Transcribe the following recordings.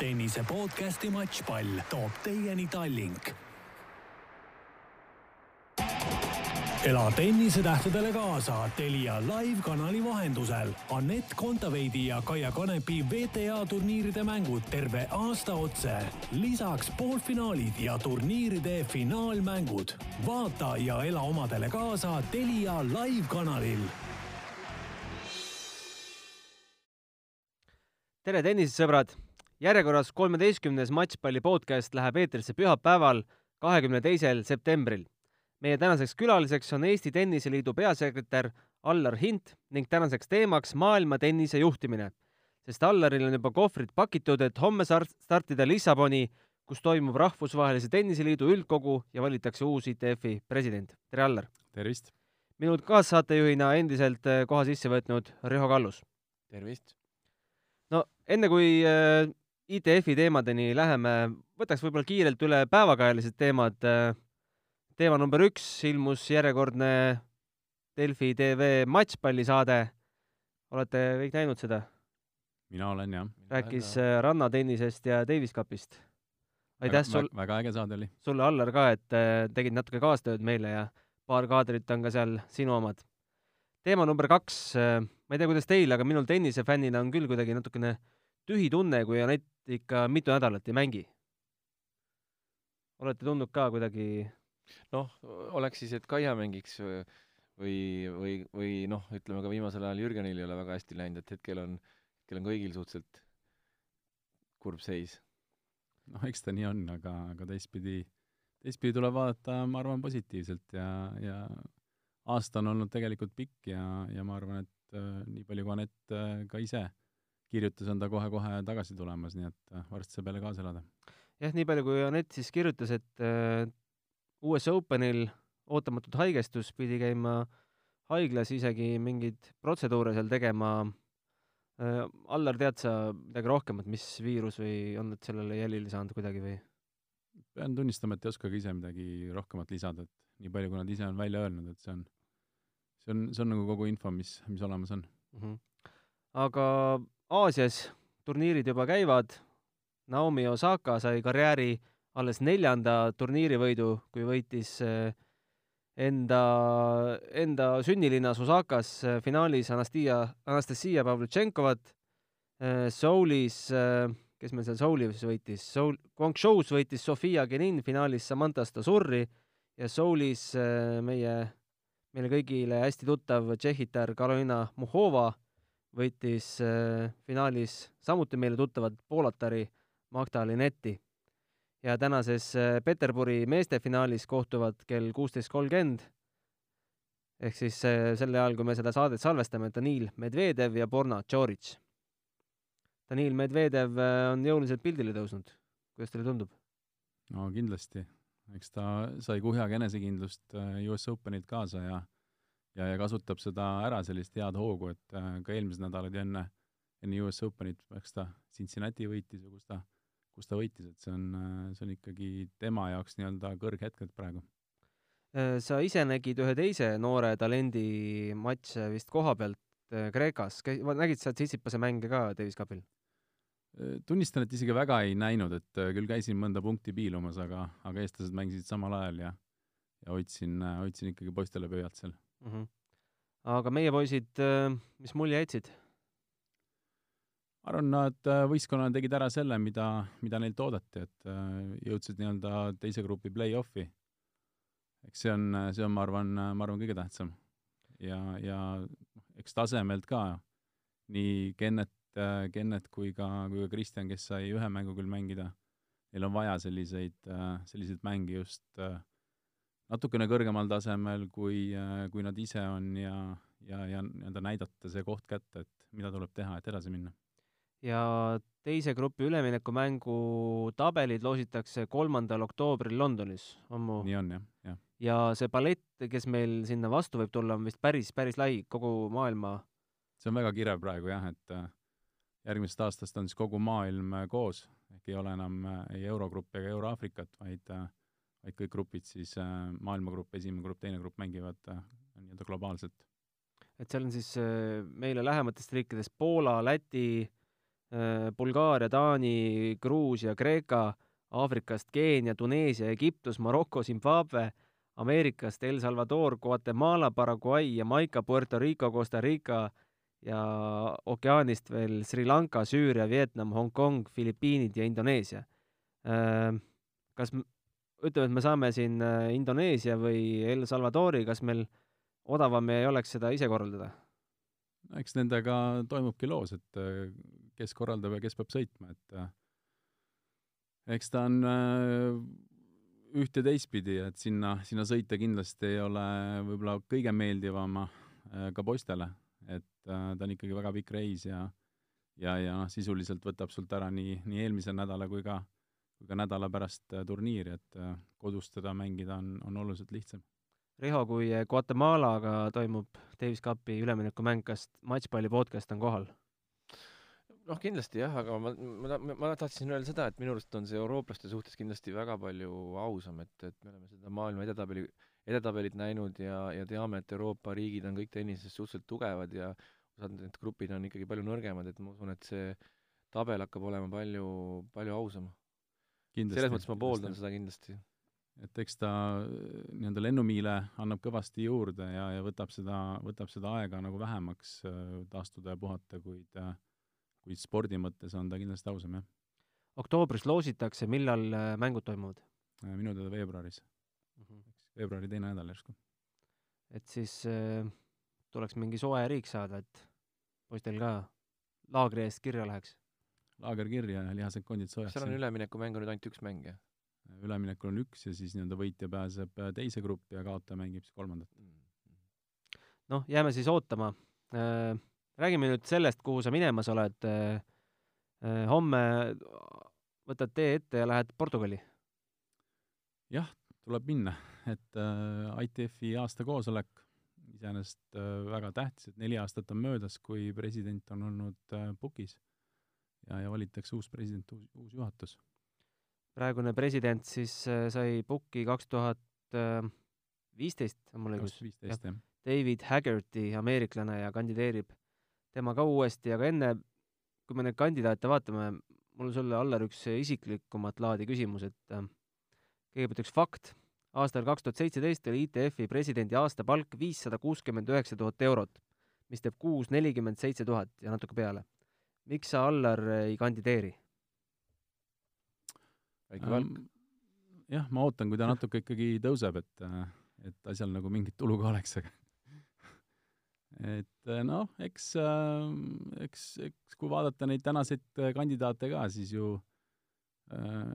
tennise podcasti Matšpall toob teieni Tallink. ela tennisetähtedele kaasa Telia live-kanali vahendusel. Anett Kontaveidi ja Kaia Kanepi WTA turniiride mängud terve aasta otse. lisaks poolfinaalid ja turniiride finaalmängud. vaata ja ela omadele kaasa Telia live-kanalil tere, tennisesõbrad! Järjekorras kolmeteistkümnes Matšpalli podcast läheb eetrisse pühapäeval, kahekümne teisel septembril. meie tänaseks külaliseks on Eesti Tenniseliidu peasekretär Allar Hint ning tänaseks teemaks maailma tennise juhtimine. sest Allaril on juba kohvrid pakitud, et homme startida Lissaboni, kus toimub Rahvusvahelise Tenniseliidu üldkogu ja valitakse uus ITF-i president. tere, Allar! tervist! minu kaassaatejuhina endiselt eh, koha sisse võtnud Riho Kallus. tervist! no enne kui äh, ITF-i teemadeni läheme, võtaks võib-olla kiirelt üle päevakajalised teemad. teema number üks ilmus järjekordne Delfi tv matšpallisaade. olete kõik näinud seda? mina olen jah. rääkis väga... rannatennisest ja Davis Cupist. aitäh sul. väga äge saade oli. sulle, Allar, ka, et äh, tegid natuke kaastööd meile ja paar kaadrit on ka seal sinu omad. teema number kaks, äh, ma ei tea, kuidas teil, aga minul tennisefännina on küll kuidagi natukene tühi tunne, kui Anett ikka mitu nädalat ei mängi. olete tundnud ka kuidagi? noh, oleks siis, et Kaia mängiks või, või, või noh, ütleme ka viimasel ajal Jürgenil ei ole väga hästi läinud, et hetkel on, hetkel on kõigil suhteliselt kurb seis. noh, eks ta nii on, aga, aga teistpidi, teistpidi tuleb vaadata, ma arvan, positiivselt ja, ja aasta on olnud tegelikult pikk ja, ja ma arvan, et äh, nii palju kui Anett äh, ka ise kirjutas, on ta kohe-kohe tagasi tulemas, nii et äh, varsti saab jälle kaasa elada. jah, nii palju kui Anett siis kirjutas, et äh, US Openil ootamatult haigestus, pidi käima haiglas isegi mingeid protseduure seal tegema äh,. Allar, tead sa midagi rohkemat, mis viirus või on nad sellele jälile saanud kuidagi või? pean tunnistama, et ei oska ka ise midagi rohkemat lisada, et nii palju, kui nad ise on välja öelnud, et see on, see on, see on nagu kogu info, mis, mis olemas on mm. -hmm. aga Aasias turniirid juba käivad. Naomi Osaka sai karjääri alles neljanda turniirivõidu, kui võitis eh, enda, enda sünnilinnas Osakas eh, finaalis Anastia, Anastasia Pavlutšenkovat. Eh, Soulis, kes meil seal Soulis võitis, Soul, Guangzhou's võitis Sofia Genin finaalis Samantha Stasurri ja Soulis meie, meile kõigile hästi tuttav tšehhitar Karolina Muhova võitis äh, finaalis samuti meile tuttavat Poolatari Magda Linetti. ja tänases äh, Peterburi meeste finaalis kohtuvad kell kuusteist kolmkümmend ehk siis äh, sel ajal, kui me seda saadet salvestame, Danil Medvedev ja Borna Tšoric. Danil Medvedev on jõuliselt pildile tõusnud, kuidas teile tundub? no kindlasti, eks ta sai kuhjaga enesekindlust US Openilt kaasa ja ja, ja kasutab seda ära, sellist head hoogu, et äh, ka eelmised nädalad ja enne, enne US Openit, eks ta Cincinnati võitis või kus ta, kus ta võitis, et see on, äh, see on ikkagi tema jaoks nii-öelda kõrghetked praegu. Äh, sa ise nägid ühe teise noore talendi matše vist koha pealt Kreekas, nägid sa Tsitsipase mänge ka Davis Cupil? tunnistan, et isegi väga ei näinud, et küll käisin mõnda punkti piilumas, aga, aga eestlased mängisid samal ajal ja ja hoidsin, hoidsin ikkagi poistele pöialt seal mm. -hmm. aga meie poisid, äh, mis mulje jätsid? ma arvan, nad äh, võistkonnana tegid ära selle, mida, mida neilt oodati, et äh, jõudsid nii-öelda teise grupi play-off'i. eks see on, see on, ma arvan, ma arvan, kõige tähtsam. ja, ja eks tasemelt ka nii Kennet, Kennet kui ka, kui ka Kristjan, kes sai ühe mängu küll mängida, neil on vaja selliseid, selliseid mänge just äh, natukene kõrgemal tasemel, kui, kui nad ise on ja, ja, ja nii-öelda näidata see koht kätte, et mida tuleb teha, et edasi minna. ja teise grupi üleminekumängu tabelid loositakse kolmandal oktoobril Londonis, ammu. nii on, jah, jah. ja see palett, kes meil sinna vastu võib tulla, on vist päris, päris lai, kogu maailma see on väga kirev praegu jah, et äh, järgmisest aastast on siis kogu maailm äh, koos, ehk ei ole enam äh, ei Eurogruppi ega Euro-Aafrikat, vaid vaid kõik grupid siis äh,, maailmagrupp, esimene grupp, teine grupp mängivad äh, nii-öelda globaalselt. et seal on siis äh, meile lähematest riikidest Poola, Läti Bulgaaria, Taani, Gruusia, Kreeka, Aafrikast Keenia, Tuneesia, Egiptus, Maroko, Zimbabwe, Ameerikast El Salvador, Guatemala, Paraguay, Jamaica, Puerto Rico, Costa Rica ja ookeanist veel Sri Lanka, Süüria, Vietnam, Hongkong, Filipiinid ja Indoneesia. Kas ütleme, et me saame siin Indoneesia või El Salvadori, kas meil odavam ei oleks seda ise korraldada? eks nendega toimubki loos, et kes korraldab ja kes peab sõitma, et eks ta on üht- ja teistpidi, et sinna, sinna sõita kindlasti ei ole võib-olla kõige meeldivam ka poistele, et ta on ikkagi väga pikk reis ja ja, ja sisuliselt võtab sult ära nii, nii eelmise nädala kui ka, kui ka nädala pärast turniiri, et kodus teda mängida on, on oluliselt lihtsam Riho, kui Guatemalaga toimub Davis Cupi üleminekumäng, kas Matšpalli podcast on kohal? noh, kindlasti jah, aga ma, ma, ma, ma tahtsin öelda seda, et minu arust on see eurooplaste suhtes kindlasti väga palju ausam, et, et me oleme seda maailma edetabeli, edetabelit näinud ja, ja teame, et Euroopa riigid on kõik tennises suhteliselt tugevad ja osad need grupid on ikkagi palju nõrgemad, et ma usun, et see tabel hakkab olema palju, palju ausam. Selles mõttes ma pooldan kindlasti. seda kindlasti et eks ta nii-öelda lennumiile annab kõvasti juurde ja, ja võtab seda, võtab seda aega nagu vähemaks taastuda ja puhata, kuid kuid spordi mõttes on ta kindlasti ausam, jah. oktoobris loositakse, millal mängud toimuvad? minu teada veebruaris mm. -hmm. veebruari teine nädal järsku. et siis äh, tuleks mingi soe riik saada, et poistel ka laagri eest kirja läheks? Laager kirja ja lihased kondid soojaks. seal on üleminekumäng on nüüd ainult üks mäng, jah? üleminekul on üks ja siis nii-öelda võitja pääseb äh, teise gruppi ja kaotaja mängib siis kolmandat. noh, jääme siis ootama. Äh, räägime nüüd sellest, kuhu sa minemas oled. Äh, homme võtad tee ette ja lähed Portugali? jah, tuleb minna, et ITF-i aastakoosolek iseenesest väga tähtis, et neli aastat on möödas, kui president on olnud pukis ja, ja valitakse uus president, uus, uus juhatus praegune president siis äh, sai pukki kaks tuhat äh, viisteist, on mul õigus? viisteist, jah. David Haggerty, ameeriklane ja kandideerib tema ka uuesti, aga enne, kui me neid kandidaate vaatame, mul on sulle, Allar, üks isiklikumat laadi küsimus, et äh, kõigepealt üks fakt. aastal kaks tuhat seitseteist oli ITF-i presidendi aastapalk viissada kuuskümmend üheksa tuhat eurot, mis teeb kuus nelikümmend seitse tuhat ja natuke peale. Miks sa, Allar, ei kandideeri? väike palk. jah, ma ootan, kui ta natuke ikkagi tõuseb, et, et asjal nagu mingit tulu ka oleks, aga et noh, eks, eks, eks kui vaadata neid tänaseid kandidaate ka, siis ju äh,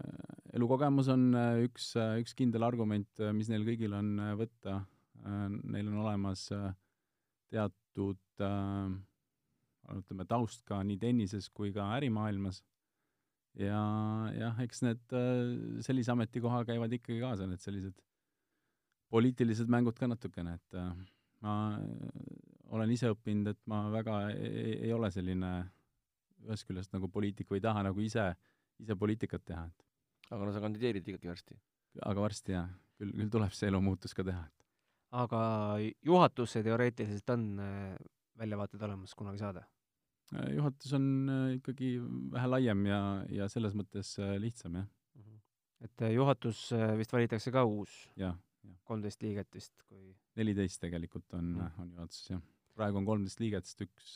elukogemus on üks, üks kindel argument, mis neil kõigil on võtta äh,. Neil on olemas teatud äh, ütleme, taust ka nii tennises kui ka ärimaailmas ja jah, eks need äh, sellise ametikoha käivad ikkagi kaasa, need sellised poliitilised mängud ka natukene, et äh, ma olen ise õppinud, et ma väga ei, ei ole selline ühest küljest nagu poliitik või ei taha nagu ise, ise poliitikat teha, et aga no sa kandideerid ikkagi varsti? aga varsti jah, küll, küll tuleb see elumuutus ka teha, et aga juhatusse teoreetiliselt on äh, väljavaated olemas kunagi saada? Äh, juhatus on äh, ikkagi vähe laiem ja, ja selles mõttes äh, lihtsam, jah. Mhm. et juhatus vist valitakse ka uus? jah, jah. kolmteist liiget vist, kui neliteist tegelikult on mm., on juhatuses, jah. praegu on kolmteist liiget, sest üks,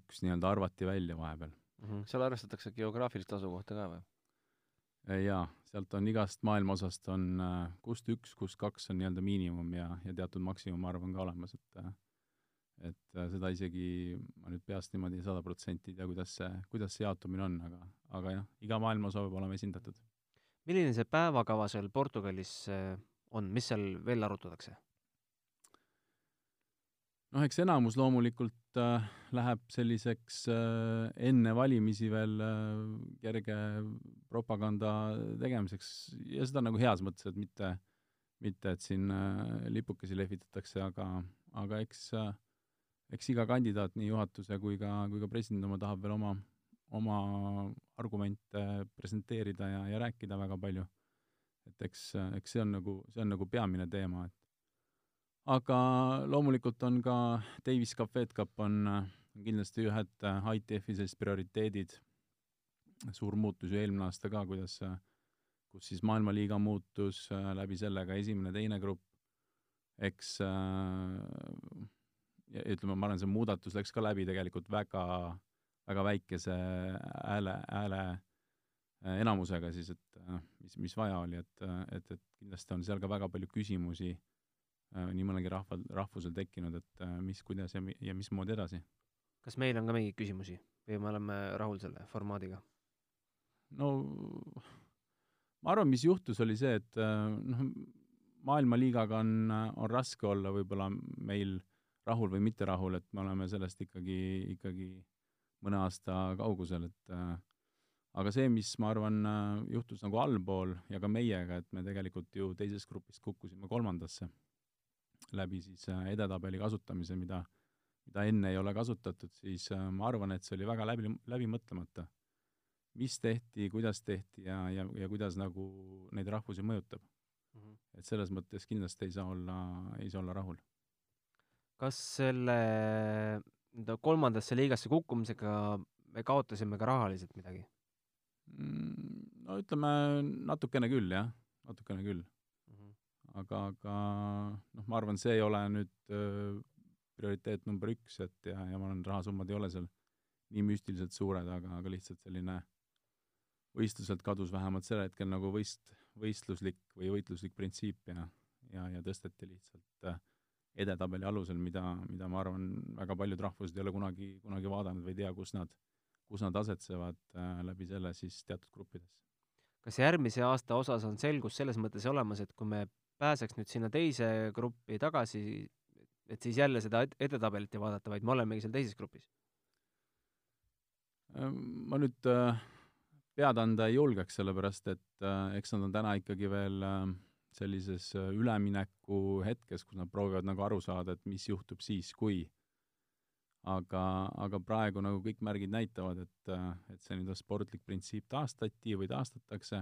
üks nii-öelda arvati välja vahepeal mm. -hmm. seal arvestatakse geograafilist asukohta ka või? jaa, sealt on igast maailma osast on, kust üks, kust kaks on nii-öelda miinimum ja, ja teatud maksimumarv on ka olemas, et et äh, seda isegi ma nüüd peast niimoodi sada protsenti ei tea, kuidas see, kuidas see jaotumine on, aga, aga jah, iga maailma osa peab olema esindatud. milline see päevakava seal Portugalis äh, on, mis seal veel arutatakse? noh, eks enamus loomulikult äh, läheb selliseks äh, enne valimisi veel äh, kerge propaganda tegemiseks ja seda nagu heas mõttes, et mitte, mitte et siin äh, lipukesi lehvitatakse, aga, aga eks äh, eks iga kandidaat, nii juhatuse kui ka, kui ka president oma tahab veel oma, oma argumente presenteerida ja, ja rääkida väga palju. et eks, eks see on nagu, see on nagu peamine teema, et aga loomulikult on ka Davis Cup, Fed Cup on, kindlasti ühed äh, ITF-i sellised prioriteedid, suur muutus ju eelmine aasta ka, kuidas, äh, kus siis maailmaliiga muutus äh, läbi selle ka esimene, teine grupp, eks ja ütleme, ma arvan, see muudatus läks ka läbi tegelikult väga, väga väikese hääle, hääle enamusega siis, et mis, mis vaja oli, et, et, et kindlasti on seal ka väga palju küsimusi nii mõnelgi rahval, rahvusel tekkinud, et mis, kuidas ja, ja mismoodi edasi kas meil on ka mingeid küsimusi või me oleme rahul selle formaadiga? no ma arvan, mis juhtus, oli see, et äh, noh, maailmaliigaga on, on raske olla võib-olla meil rahul või mitte rahul, et me oleme sellest ikkagi, ikkagi mõne aasta kaugusel, et äh, aga see, mis ma arvan, äh, juhtus nagu allpool ja ka meiega, et me tegelikult ju teisest grupist kukkusime kolmandasse läbi siis edetabeli kasutamise, mida äh, mida enne ei ole kasutatud, siis äh, ma arvan, et see oli väga läbi, läbi mõtlemata. mis tehti, kuidas tehti ja, ja, ja kuidas nagu neid rahvusi mõjutab mm. -hmm. et selles mõttes kindlasti ei saa olla, ei saa olla rahul. Kas selle nii-öelda kolmandasse liigasse kukkumisega me kaotasime ka rahaliselt midagi mm,? no ütleme, natukene küll, jah, natukene küll mm. -hmm. aga, aga noh, ma arvan, see ei ole nüüd öö, prioriteet number üks, et ja, ja ma arvan, rahasummad ei ole seal nii müstiliselt suured, aga, aga lihtsalt selline võistluselt kadus vähemalt sel hetkel nagu võist, võistluslik või võitluslik printsiip ja, ja, ja tõsteti lihtsalt äh, edetabeli alusel, mida, mida ma arvan, väga paljud rahvused ei ole kunagi, kunagi vaadanud või ei tea, kus nad, kus nad asetsevad äh, läbi selle siis teatud gruppides. kas järgmise aasta osas on selgus selles mõttes olemas, et kui me pääseks nüüd sinna teise gruppi tagasi, et siis jälle seda edetabelit ei vaadata, vaid me olemegi seal teises grupis? Ehm, ma nüüd äh, pead anda ei julgeks, sellepärast et äh, eks nad on täna ikkagi veel äh, sellises ülemineku hetkes, kus nad proovivad nagu aru saada, et mis juhtub siis, kui. aga, aga praegu nagu kõik märgid näitavad, et, et see nii-öelda sportlik printsiip taastati või taastatakse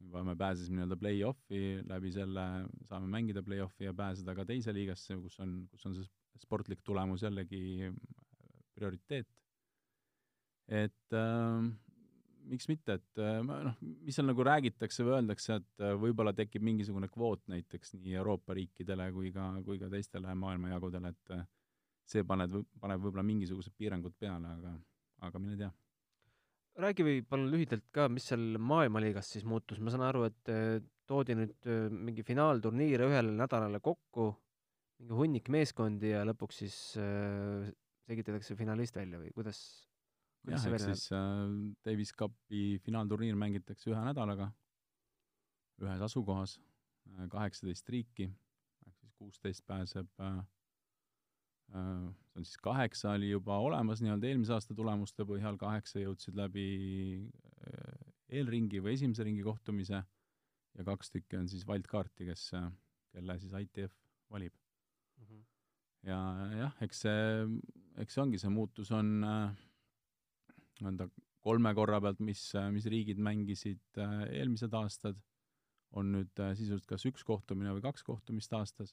juba me pääsesime nii-öelda play-off'i, läbi selle saame mängida play-off'i ja pääseda ka teise liigasse, kus on, kus on see sportlik tulemus jällegi prioriteet. et äh, miks mitte, et äh, noh, mis seal nagu räägitakse või öeldakse, et äh, võib-olla tekib mingisugune kvoot näiteks nii Euroopa riikidele kui ka, kui ka teistele maailmajagudele, et äh, see paneb, paneb võib-olla mingisugused piirangud peale, aga, aga mine tea. Räägi või palun lühidalt ka, mis seal maailmaliigas siis muutus, ma saan aru, et toodi nüüd mingi finaalturniire ühele nädalale kokku, mingi hunnik meeskondi ja lõpuks siis äh, selgitatakse finalist välja või kuidas jah, ehk siis äh, Davis Cupi finaalturniir mängitakse ühe nädalaga ühes asukohas, kaheksateist riiki, ehk siis kuusteist pääseb äh, Äh, see on siis kaheksa oli juba olemas nii-öelda eelmise aasta tulemuste põhjal, kaheksa jõudsid läbi äh, eelringi või esimese ringi kohtumise ja kaks tükki on siis wildcard'i, kes, kelle siis ITF valib mm. -hmm. ja jah, eks see, eks see ongi, see muutus on äh, nii-öelda kolme korra pealt, mis, mis riigid mängisid eelmised aastad, on nüüd sisuliselt kas üks kohtumine või kaks kohtumist aastas.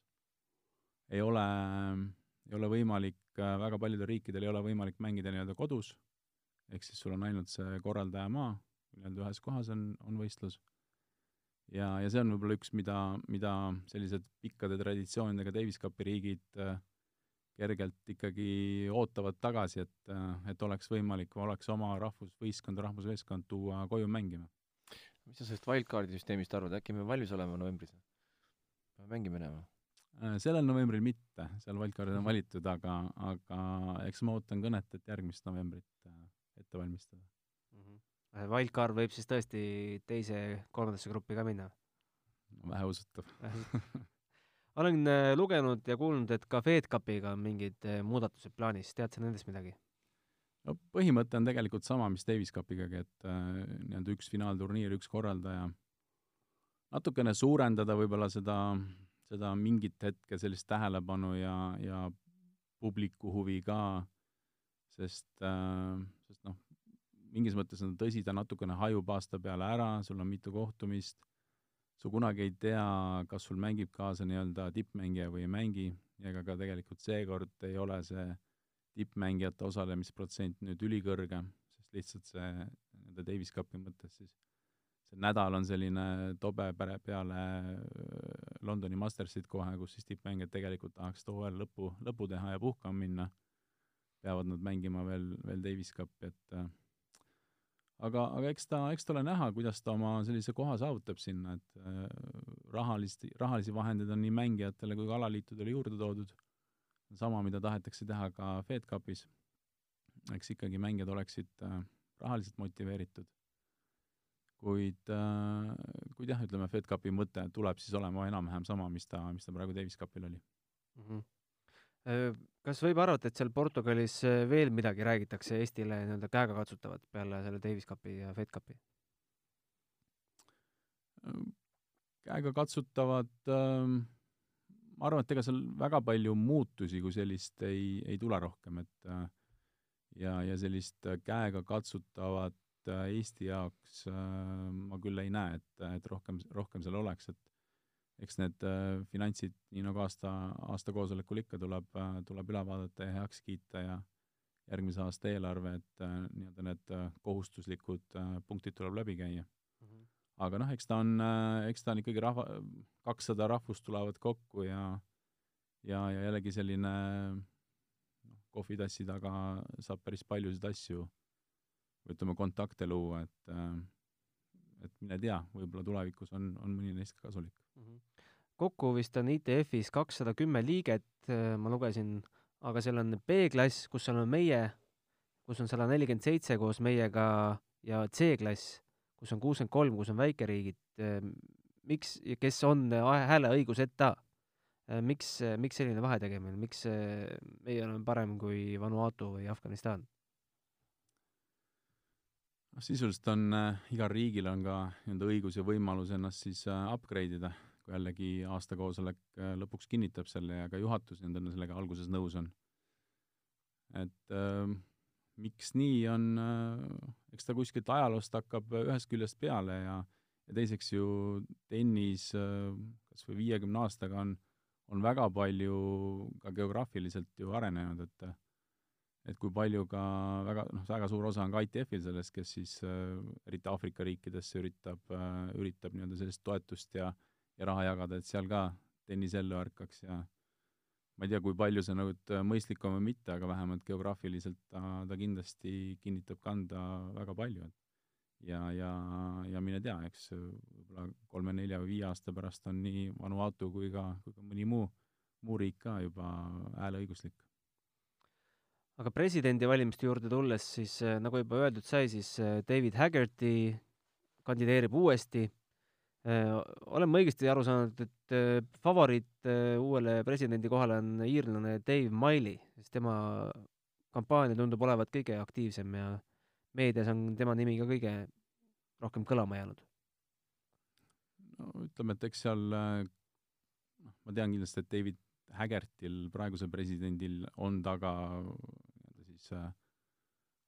ei ole äh, ei ole võimalik, äh, väga paljudel riikidel ei ole võimalik mängida nii-öelda kodus, ehk siis sul on ainult see korraldaja maa, nii-öelda ühes kohas on, on võistlus. ja, ja see on võib-olla üks, mida, mida sellised pikkade traditsioonidega Davis Cupi riigid äh, kergelt ikkagi ootavad tagasi, et, et oleks võimalik, oleks oma rahvusvõistkond, rahvusmeeskond tuua koju mängima. mis sa sellest wildcardi süsteemist arvad, äkki me valmis oleme novembris? peame mängima minema Äh, sellel novembril mitte, seal wildcard'id on valitud, aga, aga eks ma ootan kõnet, et järgmist novembrit äh, ette valmistada mm. -hmm. Wildcard võib siis tõesti teise, kolmandasse gruppi ka minna? väheusutav olen äh, lugenud ja kuulnud, et ka FedCupiga on mingid muudatused plaanis, tead sa nendest midagi? no põhimõte on tegelikult sama, mis Davis Cupigagi, et äh, nii-öelda üks finaalturniir, üks korraldaja, natukene suurendada võib-olla seda seda mingit hetke sellist tähelepanu ja, ja publiku huvi ka, sest äh,, sest noh, mingis mõttes on tõsi, ta natukene hajub aasta peale ära, sul on mitu kohtumist, sa kunagi ei tea, kas sul mängib kaasa nii-öelda tippmängija või ei mängi, ja ega ka tegelikult seekord ei ole see tippmängijate osalemisprotsent nüüd ülikõrge, sest lihtsalt see nii-öelda Davis Cupi mõttes siis see nädal on selline tobe päre peale äh, Londoni Mastersit kohe, kus siis tippmängijad tegelikult tahaks too hooajal lõpu, lõpu teha ja puhkama minna, peavad nad mängima veel, veel Davis Cupi, et äh, aga, aga eks ta, eks ta ole näha, kuidas ta oma sellise koha saavutab sinna, et äh, rahalist, rahalisi vahendeid on nii mängijatele kui ka alaliitudele juurde toodud, sama, mida tahetakse teha ka Fed Cupis, eks ikkagi mängijad oleksid äh, rahaliselt motiveeritud kuid, äh, kuid jah, ütleme, Fed Cupi mõte tuleb siis olema enam-vähem sama, mis ta, mis ta praegu Davis Cupil oli mm. -hmm. Kas võib arvata, et seal Portugalis äh, veel midagi räägitakse Eestile nii-öelda käegakatsutavat peale selle Davis Cupi ja Fed Cupi? käegakatsutavad ähm, ma arvan, et ega seal väga palju muutusi kui sellist ei, ei tule rohkem, et ja, ja sellist käegakatsutavat Äh, Eesti jaoks äh, ma küll ei näe, et, et rohkem, rohkem seal oleks, et eks need äh, finantsid, nii nagu aasta, aasta koosolekul ikka, tuleb, tuleb üle vaadata ja heaks kiita ja järgmise aasta eelarve, et nii-öelda need kohustuslikud punktid tuleb läbi käia mm. -hmm. aga noh, eks ta on, eks ta on ikkagi rahva, kakssada rahvust tulevad kokku ja ja, ja jällegi selline noh, kohvitassi taga saab päris paljusid asju ütleme, kontakte luua, et äh, et mine tea, võib-olla tulevikus on, on mõni neist ka kasulik mm. -hmm. kokku vist on ITF-is kakssada kümme liiget, äh, ma lugesin, aga seal on B-klass, kus on meie, kus on sada nelikümmend seitse koos meiega ja C-klass, kus on kuuskümmend kolm, kus on väikeriigid. Äh, miks, kes on hääleõiguseta? miks, miks selline vahetegemine, miks meie oleme parem kui Vanuatu või Afganistan? Noh, sisuliselt on äh, igal riigil on ka nii-öelda õigus ja võimalus ennast siis äh, upgrade ida, kui jällegi aastakoosolek äh, lõpuks kinnitab selle ja ka juhatus nii-öelda sellega alguses nõus on. et äh, miks nii on äh,, eks ta kuskilt ajaloost hakkab ühest küljest peale ja ja teiseks ju tennis äh, kas või viiekümne aastaga on, on väga palju ka geograafiliselt ju arenenud, et et kui palju ka väga, noh, väga suur osa on ka ITF-il sellest, kes siis äh, eriti Aafrika riikidesse üritab äh,, üritab nii-öelda sellist toetust ja ja raha jagada, et seal ka tennis ellu ärkaks ja ma ei tea, kui palju see nagu mõistlik on või mitte, aga vähemalt geograafiliselt ta, ta kindlasti kinnitab kanda väga palju, et ja, ja, ja mine tea, eks võib-olla kolme-nelja või viie aasta pärast on nii Vanuatu kui ka, kui ka mõni muu, muu riik ka juba hääleõiguslik aga presidendivalimiste juurde tulles, siis äh, nagu juba öeldud sai, siis äh, David Haggerty kandideerib uuesti. Äh, olen ma õigesti aru saanud, et favoriit uuele presidendi kohale on iirlane Dave Miley, sest tema kampaania tundub olevat kõige aktiivsem ja meedias on tema nimi ka kõige rohkem kõlama jäänud. no ütleme, et eks seal noh, ma tean kindlasti, et David Haggertil, praegusel presidendil, on taga siis äh,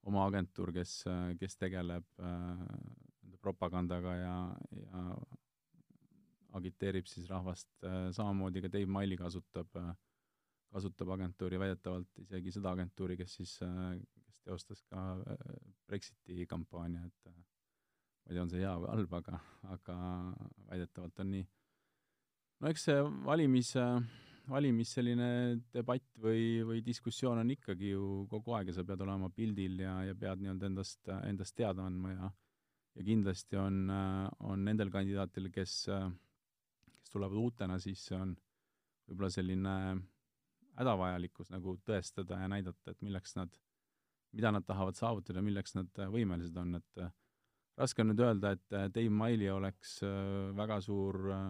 oma agentuur, kes, äh, kes tegeleb nende äh, propagandaga ja, ja agiteerib siis rahvast, samamoodi ka Dave Miley kasutab, kasutab agentuuri, väidetavalt isegi seda agentuuri, kes siis, kes teostas ka Brexiti kampaania, et ma ei tea, on see hea või halb, aga, aga väidetavalt on nii. no eks see valimis äh, valimis selline debatt või, või diskussioon on ikkagi ju kogu aeg ja sa pead olema pildil ja, ja pead nii-öelda endast, endast teada andma ja ja kindlasti on, on nendel kandidaatidel, kes, kes tulevad uutena, siis see on võib-olla selline hädavajalikkus nagu tõestada ja näidata, et milleks nad, mida nad tahavad saavutada, milleks nad võimelised on, et raske on nüüd öelda, et Dave Miley oleks väga suur äh,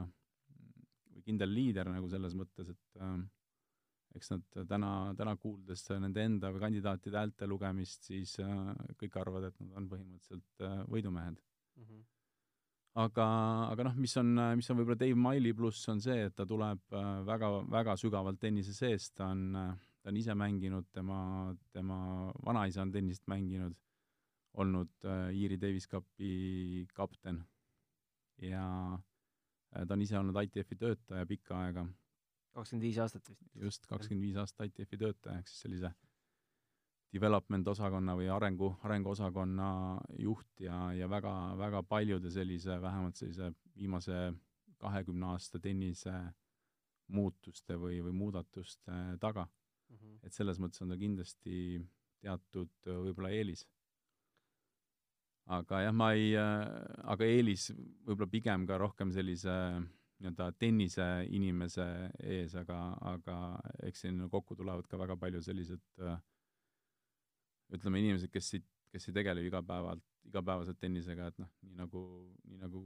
kindel liider nagu selles mõttes, et äh, eks nad täna, täna kuuldes nende enda või kandidaatide häälte lugemist, siis äh, kõik arvavad, et nad on põhimõtteliselt äh, võidumehed mm. -hmm. aga, aga noh, mis on, mis on võib-olla Dave Miley pluss, on see, et ta tuleb äh, väga, väga sügavalt tennise seest, ta on äh,, ta on ise mänginud, tema, tema vanaisa on tennist mänginud, olnud äh, Iiri Davis Cupi kapten ja ta on ise olnud ITF-i töötaja pikka aega. kakskümmend viis aastat vist? just, kakskümmend viis aastat ITF-i töötaja, ehk siis sellise development osakonna või arengu, arenguosakonna juht ja, ja väga, väga paljude sellise, vähemalt sellise viimase kahekümne aasta tennise muutuste või, või muudatuste taga mm. -hmm. et selles mõttes on ta kindlasti teatud võib-olla eelis. Aga jah, ma ei, aga eelis võib-olla pigem ka rohkem sellise nii-öelda tennise inimese ees, aga, aga eks siin kokku tulevad ka väga palju sellised ütleme, inimesed, kes siit, kes ei tegele igapäevalt, igapäevaselt tennisega, et noh, nii nagu, nii nagu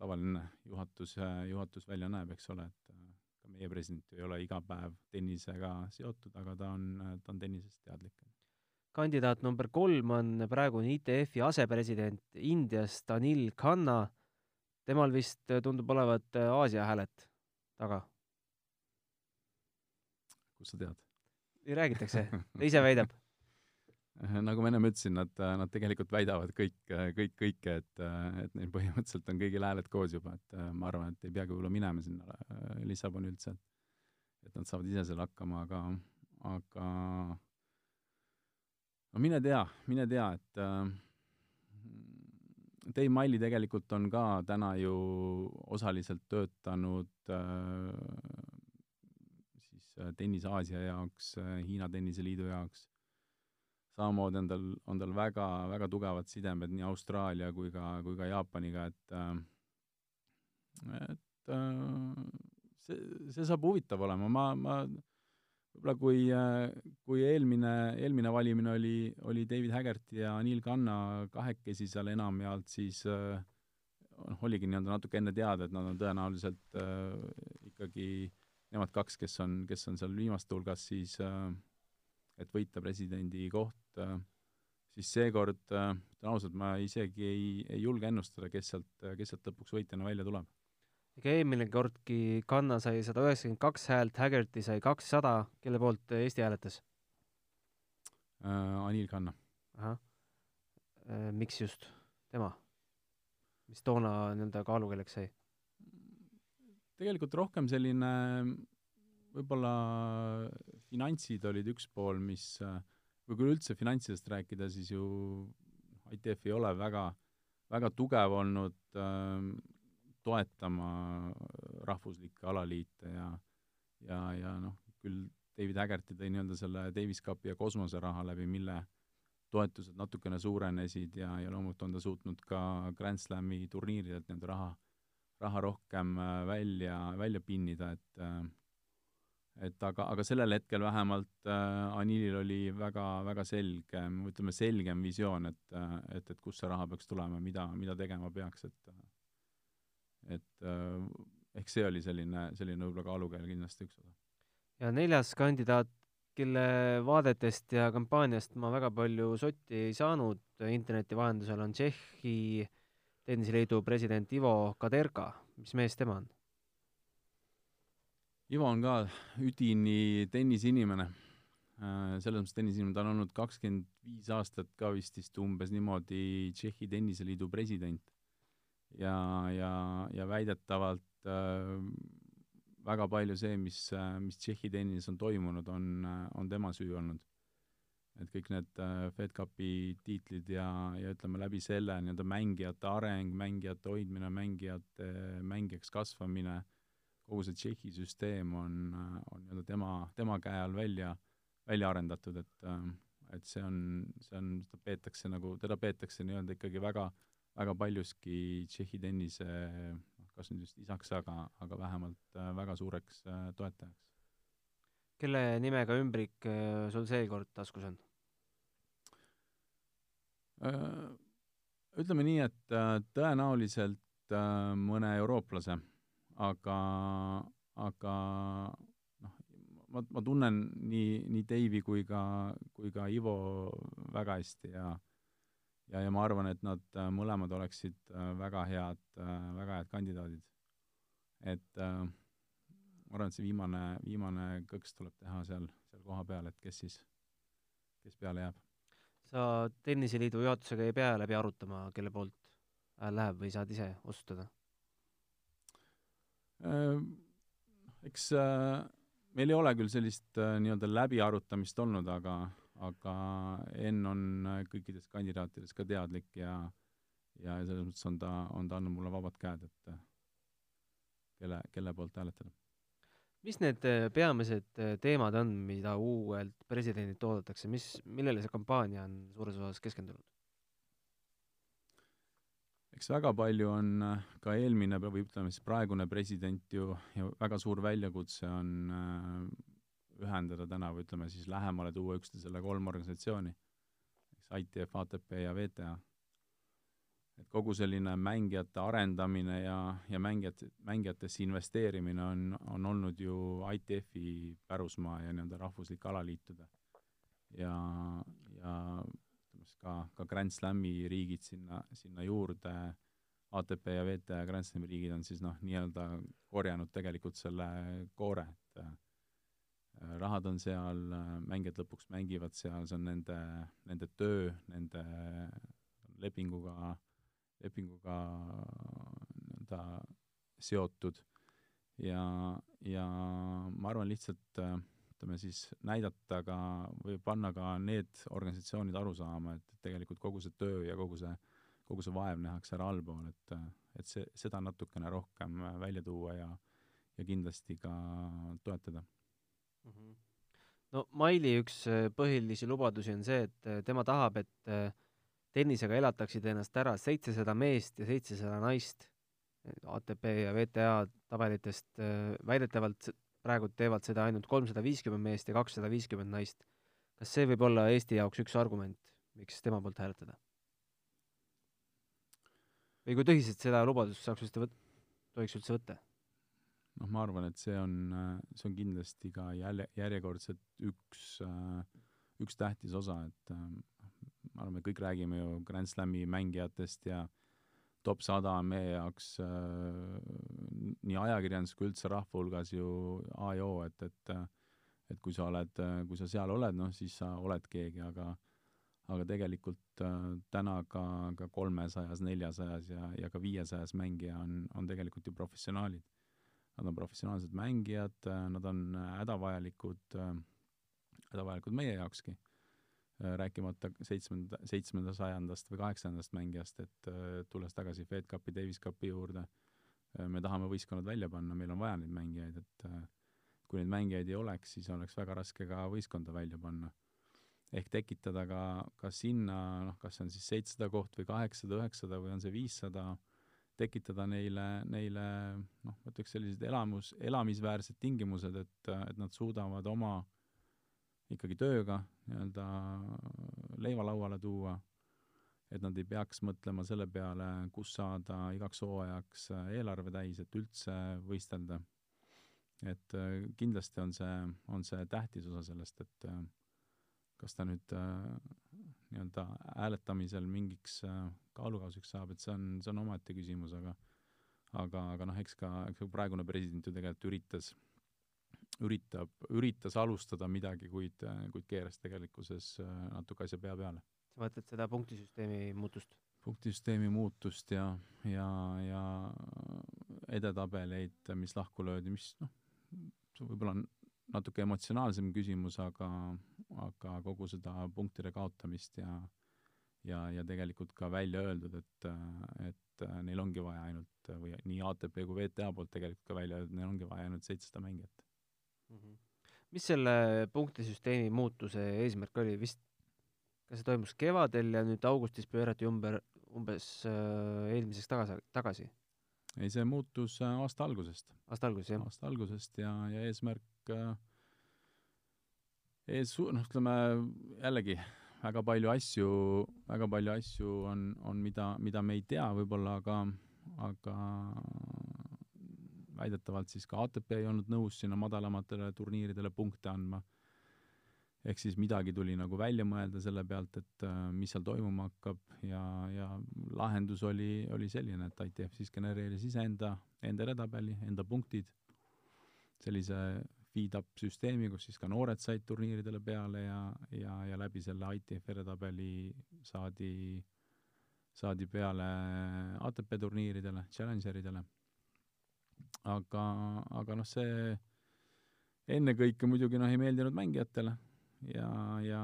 tavaline juhatus, juhatus välja näeb, eks ole, et ka meie president ju ei ole iga päev tennisega seotud, aga ta on, ta on tennisest teadlik. Kandidaat number kolm on praegune ITF-i asepresident Indiast Anil Khanna temal vist äh, tundub olevat äh, Aasia hääled taga. kust sa tead? räägitakse, ta ise väidab nagu ma ennem ütlesin, nad, nad tegelikult väidavad kõik, kõik, kõike, et, et neil põhimõtteliselt on kõigil hääled koos juba, et ma arvan, et ei peagi võib-olla minema sinna Lissaboni üldse, et et nad saavad ise seal hakkama, aga, aga no mine tea, mine tea, et äh, Dave Miley tegelikult on ka täna ju osaliselt töötanud äh, siis äh, Tennis Aasia jaoks äh,, Hiina Tenniseliidu jaoks. samamoodi on tal, on tal väga, väga tugevad sidemed nii Austraalia kui ka, kui ka Jaapaniga, et äh, et äh, see, see saab huvitav olema, ma, ma võib-olla kui, kui eelmine, eelmine valimine oli, oli David Haggerty ja Neil Kanna kahekesi seal enamjaolt, siis noh, oligi nii-öelda natuke enne teada, et nad on tõenäoliselt äh, ikkagi nemad kaks, kes on, kes on seal viimaste hulgas, siis äh, et võita presidendi koht äh,, siis seekord äh,, ütlen ausalt, ma isegi ei, ei julge ennustada, kes sealt, kes sealt lõpuks võitjana välja tuleb ega eelmine kordki Kanna sai sada üheksakümmend kaks häält, Haggerty sai kakssada, kelle poolt Eesti hääletas äh,? Anil Kanna. ahah äh,. miks just tema? mis toona nii-öelda kaalukeeleks sai? tegelikult rohkem selline võib-olla finantsid olid üks pool, mis või kui üldse finantsidest rääkida, siis ju ITF ei ole väga, väga tugev olnud äh, toetama rahvuslikke alaliite ja ja, ja noh, küll David Haggerty tõi nii-öelda selle Davis Cupi ja kosmoseraha läbi, mille toetused natukene suurenesid ja, ja loomulikult on ta suutnud ka Grand Slami turniiridelt nii-öelda raha, raha rohkem äh, välja, välja pinnida, et äh, et aga, aga sellel hetkel vähemalt äh, Anilil oli väga, väga selge, ütleme, selgem visioon, et, et, et kust see raha peaks tulema, mida, mida tegema peaks, et et äh, ehk see oli selline, selline võib-olla kaalukeel kindlasti üks osa. ja neljas kandidaat, kelle vaadetest ja kampaaniast ma väga palju sotti ei saanud interneti vahendusel, on Tšehhi tenniseliidu president Ivo Kaderka. mis mees tema on? Ivo on ka üdini tenniseinimene äh, selles mõttes tenniseinimene, ta on olnud kakskümmend viis aastat ka vist vist umbes niimoodi Tšehhi tenniseliidu president ja, ja, ja väidetavalt äh, väga palju see, mis, äh, mis Tšehhi tennises on toimunud, on, äh, on tema süü olnud. et kõik need äh, Fed Cupi tiitlid ja, ja ütleme läbi selle nii-öelda mängijate areng, mängijate hoidmine, mängijate mängijaks kasvamine, kogu see Tšehhi süsteem on, on nii-öelda tema, tema käe all välja, välja arendatud, et et see on, see on, seda peetakse nagu, teda peetakse nii-öelda ikkagi väga äh, väga paljuski Tšehhi tennise noh, kas nüüd just isaks, aga, aga vähemalt äh, väga suureks äh, toetajaks. kelle nimega ümbrik äh, sul seekord taskus on? Ütleme nii, et tõenäoliselt mõne eurooplase, aga, aga noh, ma, ma tunnen nii, nii Deivi kui ka, kui ka Ivo väga hästi ja ja, ja ma arvan, et nad äh, mõlemad oleksid äh, väga head, äh, väga head kandidaadid. et ma arvan, et see viimane, viimane kõks tuleb teha seal, seal kohapeal, et kes siis, kes peale jääb. sa Tenniseliidu juhatusega ei pea läbi arutama, kelle poolt läheb või saad ise otsustada? Eks meil ei ole küll sellist nii-öelda läbiarutamist olnud, aga, aga Enn on kõikidest kandidaatidest ka teadlik ja ja selles mõttes on ta, on ta andnud mulle vabad käed, et kelle, kelle poolt hääletada. mis need peamised teemad on, mida uuelt presidendilt oodatakse, mis, millele see kampaania on suures osas keskendunud? eks väga palju on äh, ka eelmine või ütleme siis praegune president ju, ja väga suur väljakutse on äh, ühendada täna või ütleme siis lähemale tuua üksteisele kolm organisatsiooni, eks ITF, ATP ja VTA. et kogu selline mängijate arendamine ja, ja mängijate, mängijatesse investeerimine on, on olnud ju ITF-i pärusmaa ja nii-öelda rahvuslike alaliitude. ja, ja ütleme siis ka, ka Grand Slami riigid sinna, sinna juurde, ATP ja VTA Grand Slami riigid on siis noh, nii-öelda korjanud tegelikult selle koore, et rahad on seal, mängijad lõpuks mängivad seal, see on nende, nende töö, nende lepinguga, lepinguga nii-öelda seotud. Ja, ja ma arvan lihtsalt äh, ütleme siis, näidata ka või panna ka need organisatsioonid aru saama, et tegelikult kogu see töö ja kogu see, kogu see vaev nähakse ära allpool, et, et see, seda natukene rohkem välja tuua ja, ja kindlasti ka toetada mm. -hmm. no Maili üks äh, põhilisi lubadusi on see, et äh, tema tahab, et äh, tennisega elataksid ennast ära seitsesada meest ja seitsesada naist ATP ja VTA tabelitest väidetavalt praegu teevad seda ainult kolmsada viiskümmend meest ja kakssada viiskümmend naist. kas see võib olla Eesti jaoks üks argument, miks tema poolt hääletada? või kui tõsiselt seda lubadust saaks üldse võt-, tohiks üldse võtta? Noh, ma arvan, et see on, see on kindlasti ka jälle, järjekordselt üks, üks tähtis osa, et ma arvan, me kõik räägime ju Grand Slami mängijatest ja top sada on meie jaoks nii ajakirjandus kui üldse rahva hulgas ju A ja O, et, et et kui sa oled, kui sa seal oled, noh, siis sa oled keegi, aga aga tegelikult täna ka, ka kolmesajas, neljasajas ja, ja ka viiesajas mängija on, on tegelikult ju professionaalid. Nad on professionaalsed mängijad, nad on hädavajalikud äh,, hädavajalikud meie jaokski Äh, rääkimata seitsmenda, seitsmenda sajandast või kaheksandast mängijast, et äh, tulles tagasi Fed Cupi, Davis Cupi juurde, äh, me tahame võistkonnad välja panna, meil on vaja neid mängijaid, et kui neid mängijaid ei oleks, siis oleks väga raske ka võistkonda välja panna. ehk tekitada ka, ka sinna, noh, kas see on siis seitsesada koht või kaheksasada, üheksasada või on see viissada, tekitada neile, neile noh, ma ütleks sellised elamus, elamisväärsed tingimused, et, et nad suudavad oma ikkagi tööga nii-öelda leiva lauale tuua, et nad ei peaks mõtlema selle peale, kus saada igaks hooajaks eelarve täis, et üldse võistelda. et äh, kindlasti on see, on see tähtis osa sellest, et äh, kas ta nüüd äh, nii-öelda hääletamisel mingiks kaalukausiks saab, et see on, see on omaette küsimus, aga aga, aga noh, eks ka, eks praegune president ju tegelikult üritas üritab, üritas alustada midagi, kuid, kuid keeras tegelikkuses äh, natuke asja pea peale. sa mõtled seda punktisüsteemi muutust? punktisüsteemi muutust ja, ja, ja edetabeleid, mis lahku löödi, mis noh, võib-olla on natuke emotsionaalsem küsimus, aga, aga kogu seda punktide kaotamist ja ja, ja tegelikult ka välja öeldud, et, et neil ongi vaja ainult või nii ATP kui VTA poolt tegelikult ka välja öeldud, neil ongi vaja ainult seitsesada mängijat mm. -hmm. mis selle punktisüsteemi muutuse eesmärk oli, vist kas see toimus kevadel ja nüüd augustis pöörati ümber umbes äh, eelmiseks tagasi, tagasi? ei, see muutus äh, aasta algusest. aasta alguses, jah? aasta algusest ja, ja eesmärk ees, noh, ütleme jällegi, väga palju asju, väga palju asju on, on, mida, mida me ei tea võib-olla, aga, aga väidetavalt siis ka ATP ei olnud nõus sinna madalamatele turniiridele punkte andma. ehk siis midagi tuli nagu välja mõelda selle pealt, et äh, mis seal toimuma hakkab ja, ja lahendus oli, oli selline, et ITF siis genereeris iseenda, enda edetabeli, enda punktid, sellise feed-up süsteemi, kus siis ka noored said turniiridele peale ja, ja, ja läbi selle ITF edetabeli saadi, saadi peale ATP turniiridele, challengeridele. Aga, aga noh, see ennekõike muidugi noh, ei meeldinud mängijatele ja, ja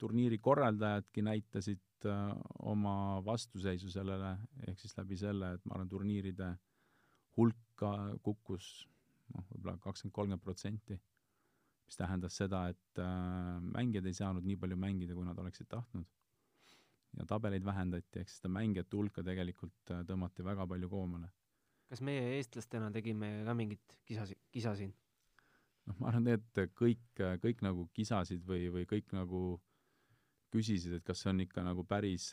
turniiri korraldajadki näitasid äh, oma vastuseisu sellele, ehk siis läbi selle, et ma arvan, turniiride hulka kukkus noh, võib-olla kakskümmend, kolmkümmend protsenti, mis tähendas seda, et äh, mängijad ei saanud nii palju mängida, kui nad oleksid tahtnud. ja tabeleid vähendati, ehk siis seda mängijate hulka tegelikult äh, tõmmati väga palju koomale. kas meie eestlastena tegime ka mingit kisasi, kisa siin? noh, ma arvan, et kõik, kõik nagu kisasid või, või kõik nagu küsisid, et kas see on ikka nagu päris,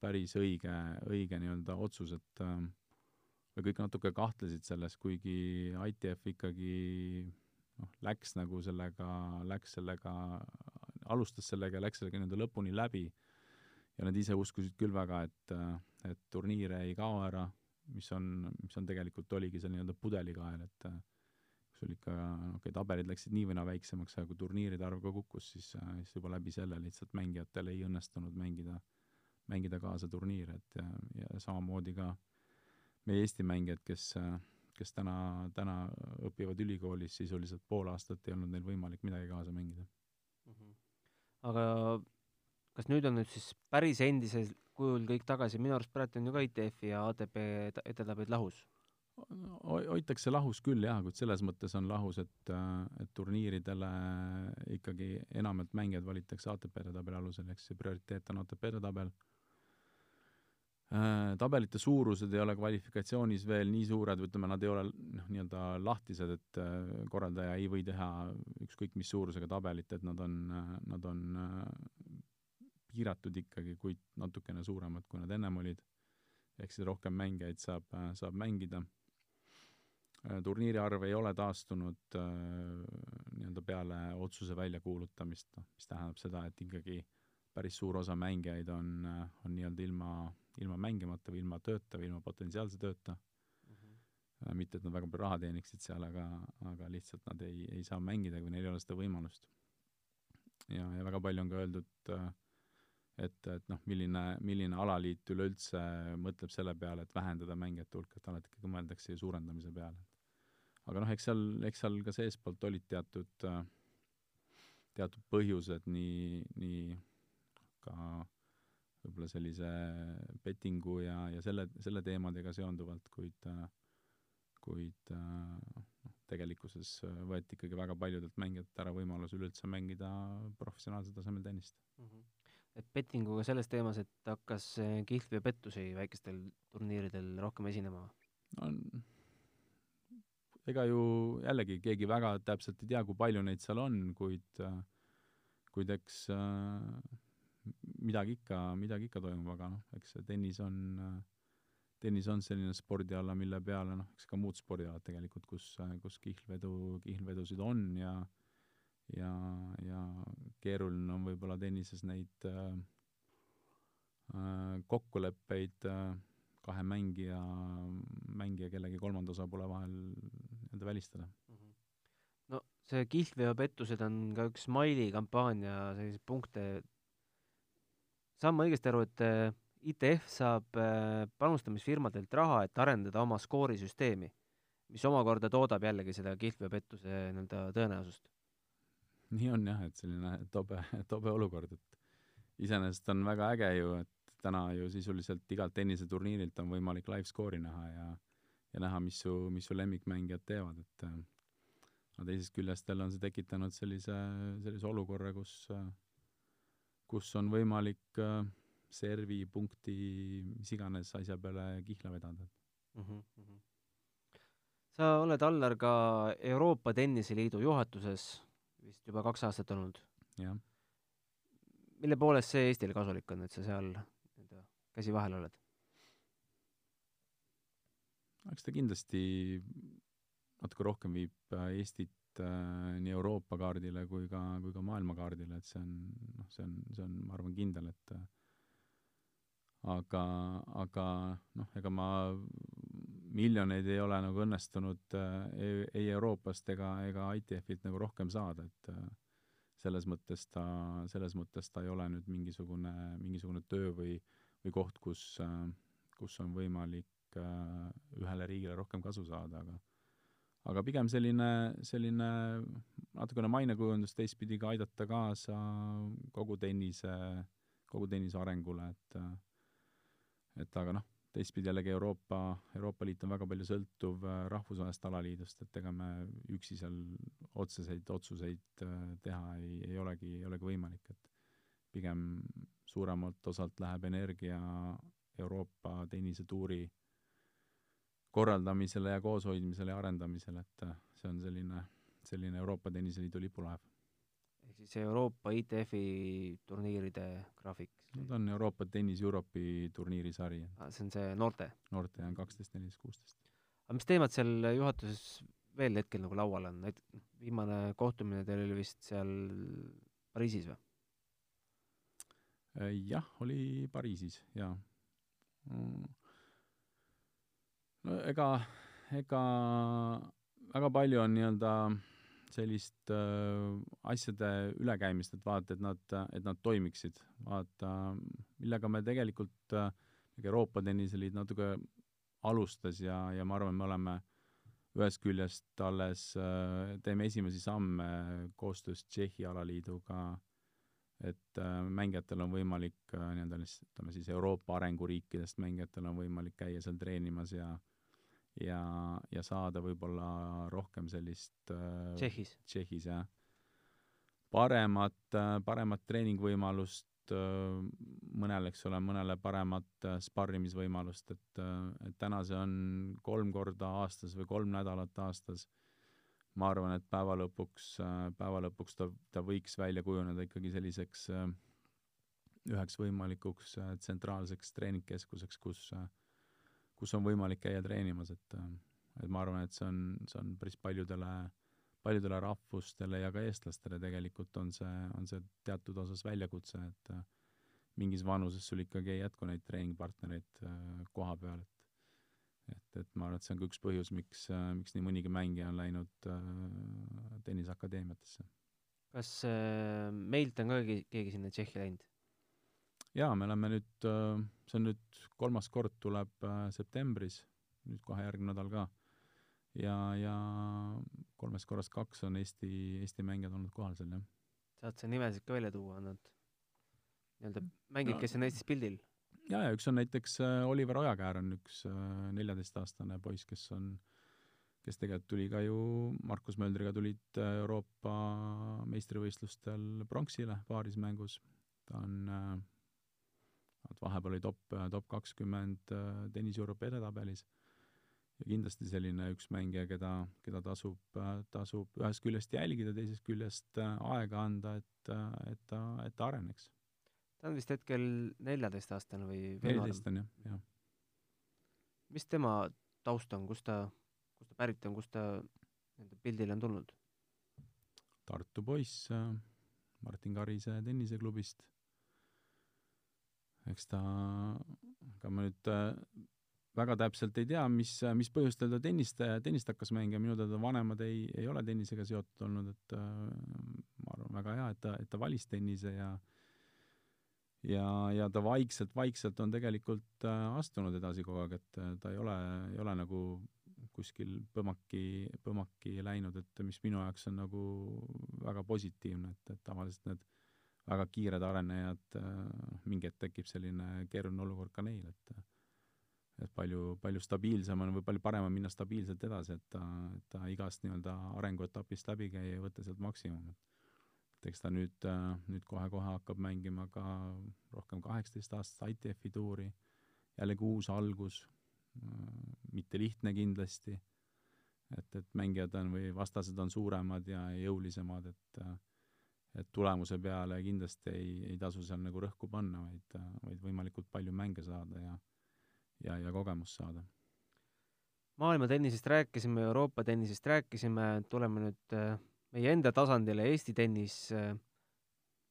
päris õige, õige nii-öelda otsus, et või kõik natuke kahtlesid selles, kuigi ITF ikkagi noh, läks nagu sellega, läks sellega, alustas sellega ja läks sellega nii-öelda lõpuni läbi. Ja nad ise uskusid küll väga, et, et turniire ei kao ära, mis on, mis on tegelikult, oligi see nii-öelda pudelikael, et sul ikka, okei okay,, tabelid läksid nii või naa väiksemaks, aga kui turniiride arv ka kukkus, siis, siis juba läbi selle lihtsalt mängijatel ei õnnestunud mängida, mängida kaasa turniire, et ja, ja samamoodi ka meie Eesti mängijad, kes, kes täna, täna õpivad ülikoolis, sisuliselt pool aastat ei olnud neil võimalik midagi kaasa mängida mm. -hmm. aga kas nüüd on nüüd siis päris endisel kujul kõik tagasi, minu arust praegu on ju ka ITF-i ja ATP edetabelid lahus hoitakse lahus küll jah, kuid selles mõttes on lahus, et, et turniiridele ikkagi enamalt mängijad valitakse ATP edetabeli alusel, ehk siis prioriteet on ATP edetabel äh,. Tabelite suurused ei ole kvalifikatsioonis veel nii suured ütleme, nad ei ole noh, nii-öelda lahtised, et äh, korraldaja ei või teha ükskõik mis suurusega tabelit, et nad on, nad on äh, piiratud ikkagi, kuid natukene suuremad, kui nad ennem olid. ehk siis rohkem mängijaid saab, saab mängida Äh, turniiri arv ei ole taastunud äh, nii-öelda peale otsuse väljakuulutamist, noh, mis tähendab seda, et ikkagi päris suur osa mängijaid on, on nii-öelda ilma, ilma mängimata või ilma tööta või ilma potentsiaalse tööta mm. -hmm. mitte, et nad väga palju raha teeniksid seal, aga, aga lihtsalt nad ei, ei saa mängida, kui neil ei ole seda võimalust. ja, ja väga palju on ka öeldud, et, et noh, milline, milline alaliit üleüldse mõtleb selle peale, et vähendada mängijate hulka, et alati ikkagi mõeldakse ju suurendamise peale aga noh, eks seal, eks seal ka seestpoolt olid teatud, teatud põhjused nii, nii ka võib-olla sellise bettingu ja, ja selle, selle teemadega seonduvalt, kuid kuid noh, tegelikkuses võeti ikkagi väga paljudelt mängijatelt ära võimalus üleüldse mängida professionaalsel tasemel tennist mm. -hmm. et bettinguga selles teemas, et hakkas kihlvi ja pettusi väikestel turniiridel rohkem esinema? no ega ju jällegi keegi väga täpselt ei tea, kui palju neid seal on, kuid kuid eks midagi ikka, midagi ikka toimub, aga noh, eks see tennis on, tennis on selline spordiala, mille peale noh, eks ka muud spordialad tegelikult, kus, kus kihlvedu, kihlvedusid on ja ja, ja keeruline on võib-olla tennises neid äh, kokkuleppeid äh, kahe mängija, mängija kellegi kolmanda osapoole vahel nii-öelda välistada mm. -hmm. no see kihlveopettused on ka üks Smiley kampaania selliseid punkte, saan ma õigesti aru, et äh, ITF saab äh, panustamisfirmadelt raha, et arendada oma skoorisüsteemi, mis omakorda toodab jällegi seda kihlveopettuse nii-öelda tõenäosust? nii on jah, et selline tobe, tobe olukord, et iseenesest on väga äge ju, et täna ju sisuliselt igalt tenniseturniirilt on võimalik live skoori näha ja ja näha, mis su, mis su lemmikmängijad teevad, et aga teisest küljest jälle on see tekitanud sellise, sellise olukorra, kus kus on võimalik servi, punkti, mis iganes asja peale kihla vedada mm. -hmm. sa oled, Allar, ka Euroopa Tenniseliidu juhatuses vist juba kaks aastat olnud. jah. mille poolest see Eestile kasulik on, et sa seal käsi vahel oled? eks ta kindlasti natuke rohkem viib äh, Eestit äh, nii Euroopa kaardile kui ka, kui ka maailma kaardile, et see on, noh, see on, see on, ma arvan, kindel, et äh, aga, aga noh, ega ma miljoneid ei ole nagu õnnestunud äh, ei, ei Euroopast ega, ega ITF-ilt nagu rohkem saada, et äh, selles mõttes ta, selles mõttes ta ei ole nüüd mingisugune, mingisugune töö või äh, või koht, kus, kus on võimalik äh, ühele riigile rohkem kasu saada, aga aga pigem selline, selline natukene mainekujundus teistpidi ka aidata kaasa kogu tennise, kogu tennise arengule, et et aga noh, teistpidi jällegi Euroopa, Euroopa Liit on väga palju sõltuv äh, rahvusvahelisest alaliidust, et ega me üksi seal otseseid otsuseid äh, teha ei, ei olegi, ei olegi võimalik, et pigem suuremalt osalt läheb energia Euroopa tennisetuuri korraldamisele ja kooshoidmisele ja arendamisele, et äh, see on selline, selline Euroopa Tenniseliidu lipulaev ehk siis Euroopa ITF-i turniiride graafik? no ta on Euroopa Tennis Europe'i turniirisari. see on see noorte? noorte on kaksteist, neliteist, kuusteist. aga mis teemad seal juhatuses veel hetkel nagu laual on, noh, viimane kohtumine teil oli vist seal Pariisis või? Äh, jah, oli Pariisis, jaa. Mm. No ega, ega väga palju on nii-öelda sellist äh, asjade ülekäimist, et vaata, et nad, et nad toimiksid. vaata, millega me tegelikult äh,, Euroopa Tenniseliit natuke alustas ja, ja ma arvan, me oleme ühest küljest alles äh, teeme esimesi samme koostöös Tšehhi alaliiduga, et äh, mängijatel on võimalik äh, nii-öelda ütleme siis Euroopa arenguriikidest mängijatel on võimalik käia seal treenimas ja äh, ja, ja saada võib-olla rohkem sellist äh, Tšehhis, Tšehhis jah, paremat, äh, paremat treeningvõimalust äh, mõnele, eks ole, mõnele paremat sparrimisvõimalust, et, et täna see on kolm korda aastas või kolm nädalat aastas. ma arvan, et päeva lõpuks, päeva lõpuks ta, ta võiks välja kujuneda ikkagi selliseks üheks võimalikuks tsentraalseks treeningkeskuseks, kus äh, kus on võimalik käia treenimas, et et ma arvan, et see on, see on päris paljudele, paljudele rahvustele ja ka eestlastele tegelikult on see, on see teatud osas väljakutse, et mingis vanuses sul ikkagi ei jätku neid treeningpartnereid äh, koha peal, et et, et ma arvan, et see on ka üks põhjus, miks, miks nii mõnigi mängija on läinud äh, tenniseakadeemiatesse. kas äh, meilt on ka keegi, keegi sinna Tšehhi läinud? Jaa, me oleme nüüd, äh, see on nüüd kolmas kord tuleb äh, septembris, nüüd kohe järgmine nädal ka. ja, ja kolmest korrast kaks on Eesti, Eesti mängijad olnud kohal seal, jah. saad sa nimesid ka välja tuua, nad nii-öelda mängijad no,, kes on Eestis pildil? jaa, ja üks on näiteks äh, Oliver Ojakäär on üks neljateistaastane poiss, kes on, kes tegelikult tuli ka ju, Markus Möldriga tulid Euroopa meistrivõistlustel pronksile paarismängus, ta on äh, et vahepeal oli top, top kakskümmend äh, tennis Euroopa edetabelis ja kindlasti selline üks mängija, keda, keda tasub, äh, tasub ühest küljest jälgida, teisest küljest äh, aega anda, et, et ta, et ta areneks. ta on vist hetkel neljateistaastane või neliteist on jah, jah. mis tema taust on, kust ta, kust ta pärit on, kust ta nende pildile on tulnud? Tartu poiss Martin Karise tenniseklubist eks ta, ega ma nüüd äh, väga täpselt ei tea, mis, mis põhjustel ta tennist, tennist hakkas mängima, minu teada vanemad ei, ei ole tennisega seotud olnud, et äh, ma arvan, väga hea, et ta, et ta valis tennise ja ja, ja ta vaikselt, vaikselt on tegelikult äh, astunud edasi kogu aeg, et ta ei ole, ei ole nagu kuskil põmmaki, põmmaki läinud, et mis minu jaoks on nagu väga positiivne, et, et tavaliselt need väga kiired arenejad, noh, mingi hetk tekib selline keeruline olukord ka neil, et et palju, palju stabiilsem on või palju parem on minna stabiilselt edasi, et ta, ta igast nii-öelda arenguetapist läbi käia ja võtta sealt maksimum, et eks ta nüüd, nüüd kohe-kohe hakkab mängima ka rohkem kaheksateistaastast ITF-i tuuri, jällegi uus algus, mitte lihtne kindlasti, et, et mängijad on või vastased on suuremad ja jõulisemad, et äh, et tulemuse peale kindlasti ei, ei tasu seal nagu rõhku panna, vaid, vaid võimalikult palju mänge saada ja ja, ja kogemust saada. maailma tennisest rääkisime, Euroopa tennisest rääkisime, tuleme nüüd äh, meie enda tasandile, Eesti tennis, äh,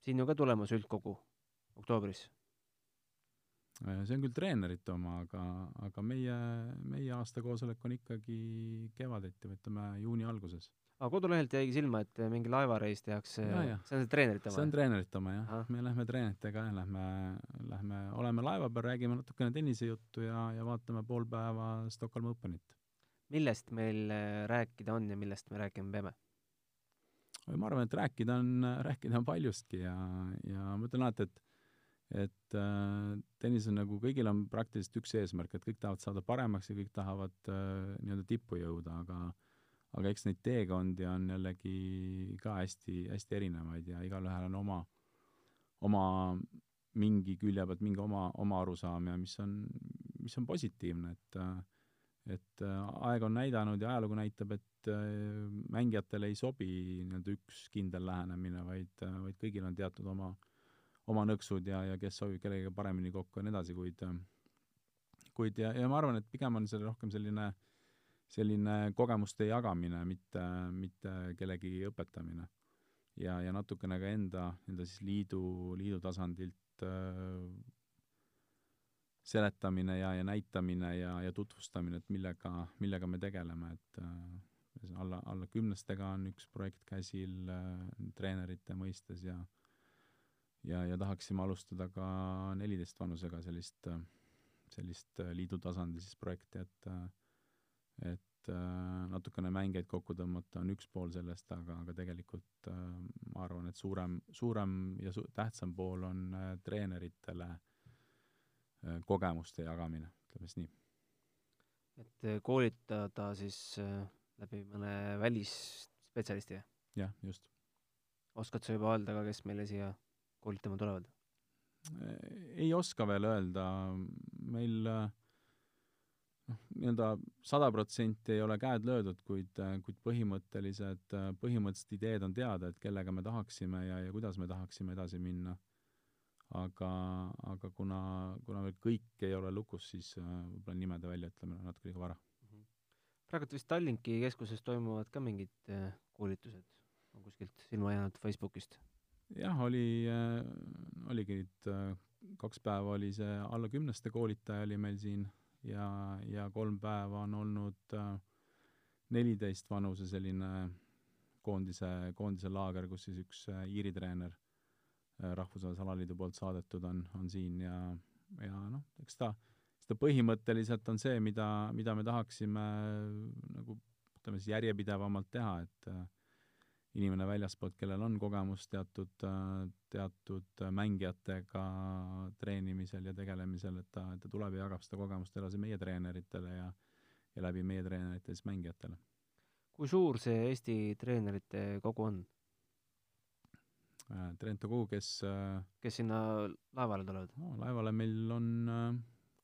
siin ju ka tulemas üldkogu oktoobris. Äh, see on küll treenerite oma, aga, aga meie, meie aastakoosolek on ikkagi kevadeti või ütleme juuni alguses aga kodulehelt jäigi silma, et mingi laevareis tehakse, see on see treenerite oma? see on treenerite oma jah, me lähme treeneritega ja lähme, lähme, oleme laeva peal, räägime natukene tennisejuttu ja, ja vaatame pool päeva Stockholm Openit. millest meil äh, rääkida on ja millest me rääkima peame? ma arvan, et rääkida on, rääkida on paljustki ja, ja ma ütlen alati, et et äh, tennis on nagu, kõigil on praktiliselt üks eesmärk, et kõik tahavad saada paremaks ja kõik tahavad äh, nii-öelda tippu jõuda, aga aga eks neid teekondi on jällegi ka hästi, hästi erinevaid ja igalühel on oma, oma mingi külje pealt mingi oma, oma arusaam ja mis on, mis on positiivne, et et aeg on näidanud ja ajalugu näitab, et mängijatele ei sobi nii-öelda üks kindel lähenemine, vaid, vaid kõigil on teatud oma, oma nõksud ja, ja kes sobib kellegagi paremini kokku ja nii edasi, kuid kuid ja, ja ma arvan, et pigem on see rohkem selline, selline kogemuste jagamine, mitte, mitte kellegi õpetamine. ja, ja natukene ka enda, enda siis liidu, liidu tasandilt Äh, seletamine ja, ja näitamine ja, ja tutvustamine, et millega, millega me tegeleme, et äh, alla, alla kümnestega on üks projekt käsil äh, treenerite mõistes ja ja, ja tahaksime alustada ka neliteist vanusega sellist, sellist liidu tasandi siis projekti, et et natukene mängijaid kokku tõmmata on üks pool sellest, aga, aga tegelikult ma arvan, et suurem, suurem ja su-, tähtsam pool on äh, treeneritele äh, kogemuste jagamine, ütleme siis nii. et äh, koolitada siis läbi mõne välisspetsialisti? jah, just. oskad sa juba öelda ka, kes meile siia koolitama tulevad? ei oska veel öelda, meil äh, noh, nii-öelda sada protsenti ei ole käed löödud, kuid, kuid põhimõttelised, põhimõttelised ideed on teada, et kellega me tahaksime ja, ja kuidas me tahaksime edasi minna. aga, aga kuna, kuna veel kõik ei ole lukus, siis võib-olla nimede väljaütlemine on natuke liiga vara. Mhm. praegu vist Tallinki keskuses toimuvad ka mingid koolitused, on kuskilt silma jäänud Facebookist? jah, oli, oligi nüüd kaks päeva oli see alla kümneste koolitaja oli meil siin ja, ja kolm päeva on olnud äh, neliteist vanuse selline koondise, koondise laager, kus siis üks äh, Iiri treener äh, Rahvusvahelise Alaliidu poolt saadetud on, on siin ja, ja noh, eks ta, eks ta põhimõtteliselt on see, mida, mida me tahaksime nagu ütleme siis järjepidevamalt teha, et inimene väljaspoolt, kellel on kogemus teatud, teatud mängijatega treenimisel ja tegelemisel, et ta, et ta tuleb ja jagab seda kogemust edasi meie treeneritele ja ja läbi meie treenerite siis mängijatele. kui suur see Eesti treenerite kogu on? Äh, treenerite kogu, kes äh, kes sinna laevale tulevad no,? laevale meil on äh,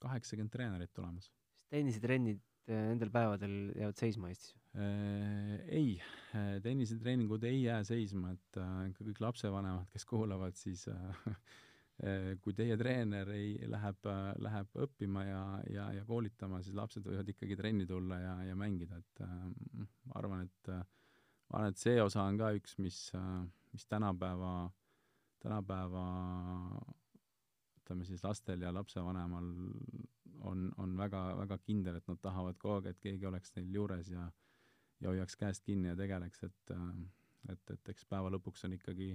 kaheksakümmend treenerit tulemas. siis tennisetrennid nendel päevadel jäävad seisma Eestis? Äh, ei, äh, tennisetreeningud ei jää seisma, et äh, kõik lapsevanemad, kes kuulavad, siis kui teie treener ei, läheb, läheb õppima ja, ja, ja koolitama, siis lapsed võivad ikkagi trenni tulla ja, ja mängida, et ma arvan, et ma arvan, et see osa on ka üks, mis, mis tänapäeva, tänapäeva ütleme siis lastel ja lapsevanemal on, on väga, väga kindel, et nad tahavad kogu aeg, et keegi oleks neil juures ja ja hoiaks käest kinni ja tegeleks, et et, et eks päeva lõpuks on ikkagi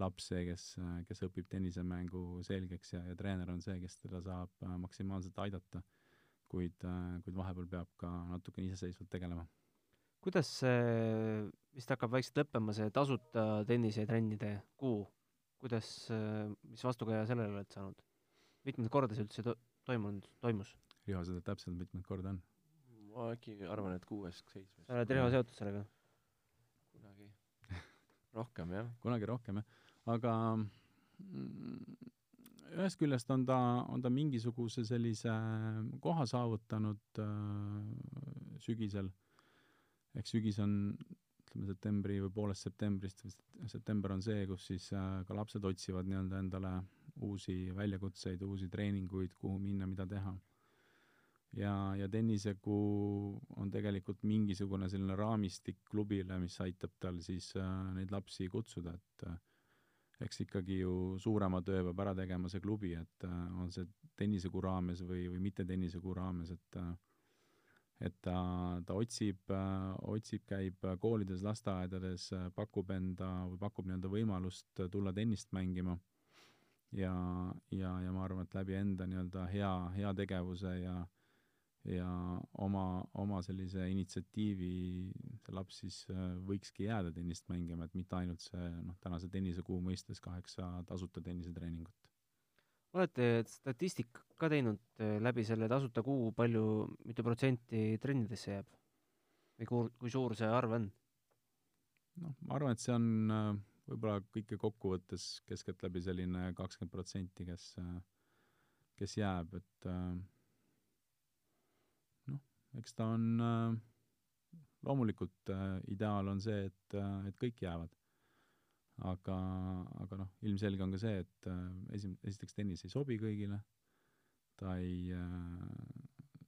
laps see, kes, kes õpib tennisemängu selgeks ja, ja treener on see, kes teda saab äh, maksimaalselt aidata, kuid, äh, kuid vahepeal peab ka natukene iseseisvalt tegelema. kuidas see, vist hakkab vaikselt lõppema, see tasuta tennisetrennide kuu, kuidas, mis vastukaja sellele oled saanud? mitmendat korda see üldse to-, toimunud, toimus? Riho, tead täpselt, mitmendat korda on? Ma äkki arvan, et kuues-seitsmes. sa oled Riho seotud sellega? kunagi rohkem, jah. kunagi rohkem, jah. aga mm, ühest küljest on ta, on ta mingisuguse sellise koha saavutanud äh, sügisel, ehk sügis on ütleme, septembri või poolest septembrist, september on see, kus siis äh, ka lapsed otsivad nii-öelda endale uusi väljakutseid, uusi treeninguid, kuhu minna, mida teha ja, ja tennisekuu on tegelikult mingisugune selline raamistik klubile, mis aitab tal siis äh, neid lapsi kutsuda, et äh, eks ikkagi ju suurema töö peab ära tegema see klubi, et äh, on see tennisekuu raames või, või mitte tennisekuu raames, et äh, et ta, ta otsib äh,, otsib, käib koolides, lasteaedades äh,, pakub enda või pakub nii-öelda võimalust tulla tennist mängima. Ja, ja, ja ma arvan, et läbi enda nii-öelda hea, hea tegevuse ja ja oma, oma sellise initsiatiivi see laps siis äh, võikski jääda tennist mängima, et mitte ainult see noh, tänase tennisekuu mõistes kaheksa tasuta tennisetreeningut. olete statistika ka teinud äh, läbi selle tasuta kuu, palju, mitu protsenti trennidesse jääb? või kui, kui suur see arv on? noh, ma arvan, et see on äh, võib-olla kõike kokku võttes keskeltläbi selline kakskümmend protsenti, kes, kes jääb, et äh, eks ta on äh, loomulikult äh, ideaal on see, et äh,, et kõik jäävad. aga, aga noh, ilmselge on ka see, et äh, esi-, esiteks tennis ei sobi kõigile, ta ei äh,,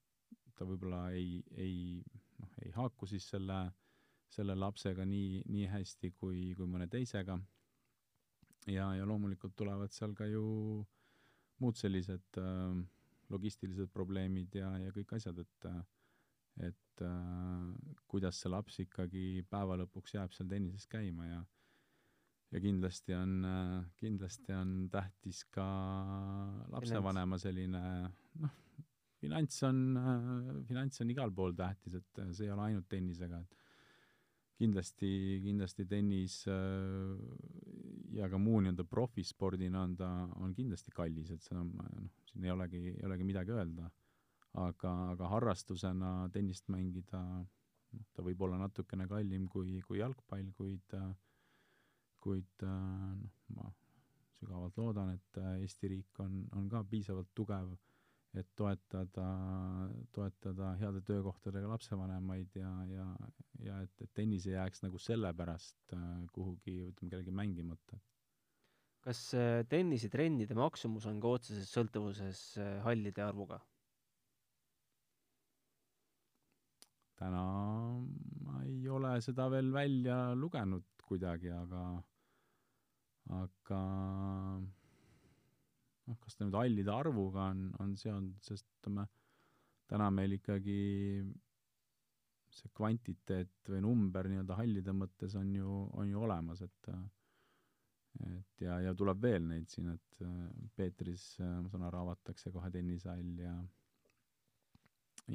ta võib-olla ei, ei noh, ei haaku siis selle, selle lapsega nii, nii hästi kui, kui mõne teisega. ja, ja loomulikult tulevad seal ka ju muud sellised äh, logistilised probleemid ja, ja kõik asjad, et äh, et äh, kuidas see laps ikkagi päeva lõpuks jääb seal tennises käima ja ja kindlasti on äh,, kindlasti on tähtis ka lapsevanema selline noh, finants on äh,, finants on igal pool tähtis, et see ei ole ainult tennisega, et kindlasti, kindlasti tennis äh, ja ka muu nii-öelda profispordina on ta, on kindlasti kallis, et see on noh, siin ei olegi, ei olegi midagi öelda aga, aga harrastusena tennist mängida, noh, ta võib olla natukene kallim kui, kui jalgpall, kuid kuid noh, ma sügavalt loodan, et Eesti riik on, on ka piisavalt tugev, et toetada, toetada heade töökohtadega lapsevanemaid ja, ja, ja et, et tennis ei jääks nagu sellepärast kuhugi, ütleme, kellegi mängimata. kas tennisetrennide maksumus on ka otseses sõltuvuses hallide arvuga? Täna ma ei ole seda veel välja lugenud kuidagi, aga, aga noh, kas ta nüüd hallide arvuga on, on seotud, sest ütleme, täna meil ikkagi see kvantiteet või number nii-öelda hallide mõttes on ju, on ju olemas, et et ja, ja tuleb veel neid siin, et Peetris, ma saan aru, avatakse kohe tennishall ja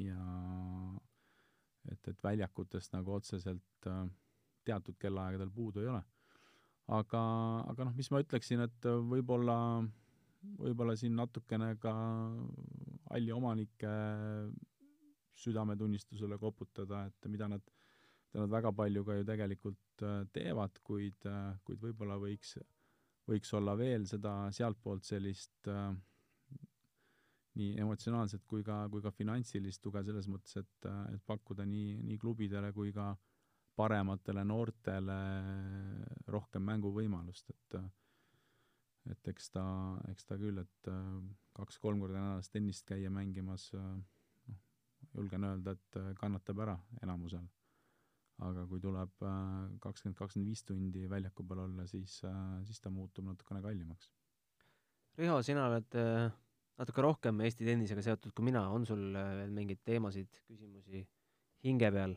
ja et, et väljakutest nagu otseselt äh, teatud kellaaegadel puudu ei ole. aga, aga noh, mis ma ütleksin, et võib-olla, võib-olla siin natukene ka halli omanike südametunnistusele koputada, et mida nad, mida nad väga palju ka ju tegelikult äh, teevad, kuid, äh, kuid võib-olla võiks, võiks olla veel seda sealtpoolt sellist äh, nii emotsionaalset kui ka, kui ka finantsilist tuge selles mõttes, et, et pakkuda nii, nii klubidele kui ka parematele noortele rohkem mänguvõimalust, et et eks ta, eks ta küll, et kaks-kolm korda nädalas tennist käia mängimas, noh, julgen öelda, et kannatab ära enamusel. aga kui tuleb kakskümmend, kakskümmend viis tundi väljaku peal olla, siis, siis ta muutub natukene kallimaks. Riho, sina oled äh natuke rohkem Eesti tennisega seotud kui mina, on sul äh, veel mingeid teemasid, küsimusi hinge peal?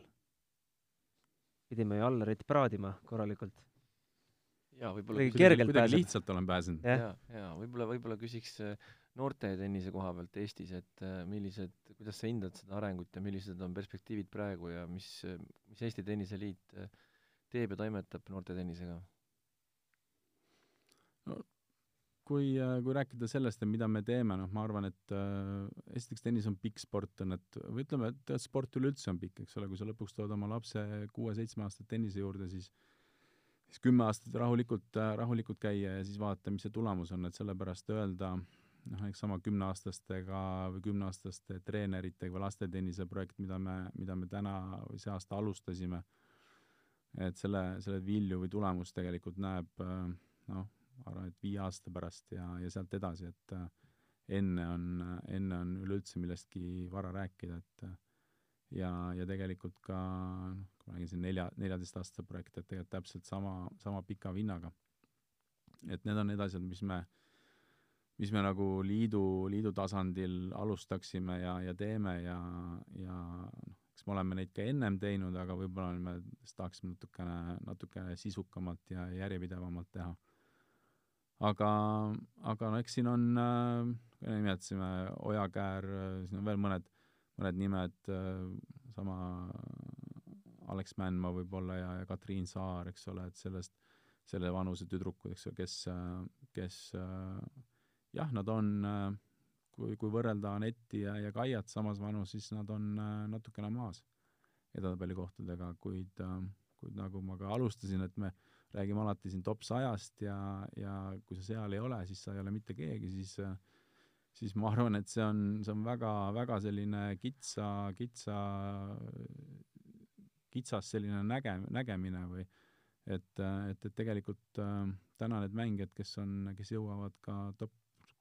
pidime ju Allarit praadima korralikult. jaa, võib-olla kergelt kuidagi lihtsalt olen pääsenud. jaa, jaa, võib-olla, võib-olla küsiks äh, noorte tennise koha pealt Eestis, et äh, millised, kuidas sa hindad seda arengut ja millised on perspektiivid praegu ja mis, mis Eesti Tenniseliit teeb ja toimetab noorte tennisega? no kui, äh, kui rääkida sellest, et mida me teeme, noh, ma arvan, et äh, esiteks tennis on pikk sport, on, et või ütleme, et sport üleüldse on pikk, eks ole, kui sa lõpuks tood oma lapse kuue-seitsmeaastase tennise juurde, siis siis kümme aastat rahulikult äh,, rahulikult käia ja siis vaadata, mis see tulemus on, et sellepärast öelda, noh, eks sama kümneaastastega või kümneaastaste treeneritega või lastetennise projekt, mida me, mida me täna või see aasta alustasime, et selle, selle vilju või tulemust tegelikult näeb äh, noh, ma arvan, et viie aasta pärast ja, ja sealt edasi, et äh, enne on, enne on üleüldse millestki vara rääkida, et äh, ja, ja tegelikult ka noh, kui ma räägin siin nelja, neljateistaastase projekt, et tegelikult täpselt sama, sama pika vinnaga. et need on need asjad, mis me, mis me nagu liidu, liidu tasandil alustaksime ja, ja teeme ja, ja noh, eks me oleme neid ka ennem teinud, aga võib-olla me tahaksime natukene, natukene sisukamalt ja järjepidevamalt teha aga, aga no eks siin on äh,, nimetasime Ojakäär, siin on veel mõned, mõned nimed, sama Alex Mändmaa võib-olla ja, ja Katriin Saar, eks ole, et sellest, selle vanuse tüdrukud, eks ole, kes, kes jah, nad on, kui, kui võrrelda Anetti ja, ja Kaiat samas vanus, siis nad on natukene maas edetabelikohtadega, kuid, kuid nagu ma ka alustasin, et me räägime alati siin top sajast ja, ja kui sa seal ei ole, siis sa ei ole mitte keegi, siis siis ma arvan, et see on, see on väga, väga selline kitsa, kitsa kitsas selline näge-, nägemine või et, et, et tegelikult äh, täna need mängijad, kes on, kes jõuavad ka top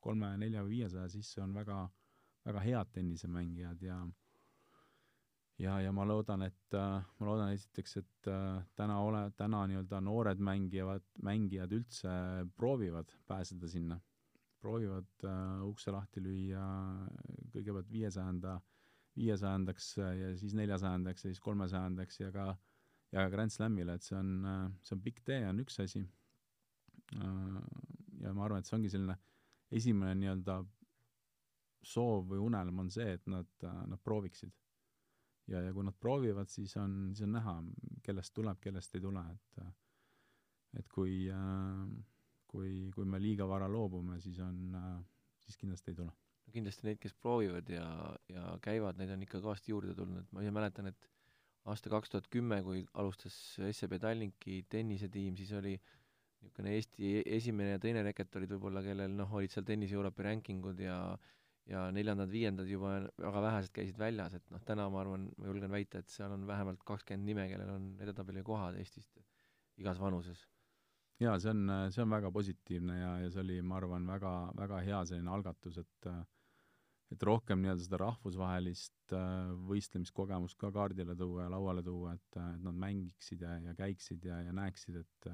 kolme, nelja või viiesaja sisse, on väga, väga head tennisemängijad ja ja, ja ma loodan, et äh,, ma loodan esiteks, et äh, täna ole, täna nii-öelda noored mängivad, mängijad üldse proovivad pääseda sinna. proovivad äh, ukse lahti lüüa kõigepealt viiesajanda viiesajandaks ja siis neljasajandaks ja siis kolmesajandaks ja ka ja ka Grand Slamile, et see on, see on pikk tee, on üks asi. ja ma arvan, et see ongi selline esimene nii-öelda soov või unelm on see, et nad, nad prooviksid. Ja, ja kui nad proovivad, siis on, siis on näha, kellest tuleb, kellest ei tule, et et kui, kui, kui me liiga vara loobume, siis on, siis kindlasti ei tule. No kindlasti neid, kes proovivad ja, ja käivad, neid on ikka kõvasti juurde tulnud, ma ise mäletan, et aasta kaks tuhat kümme, kui alustas SEB Tallinki tennisetiim, siis oli niisugune Eesti esimene ja teine reket olid võib-olla, kellel noh, olid seal tennise Euroopa rankingud ja ja neljandad-viiendad juba väga vähesed käisid väljas, et noh, täna ma arvan, ma julgen väita, et seal on vähemalt kakskümmend nime, kellel on edetabeli kohad Eestist igas vanuses jaa, see on, see on väga positiivne ja, ja see oli, ma arvan, väga, väga hea selline algatus, et et rohkem nii-öelda seda rahvusvahelist võistlemiskogemust ka kaardile tuua ja lauale tuua, et, et nad mängiksid ja, ja käiksid ja, ja näeksid, et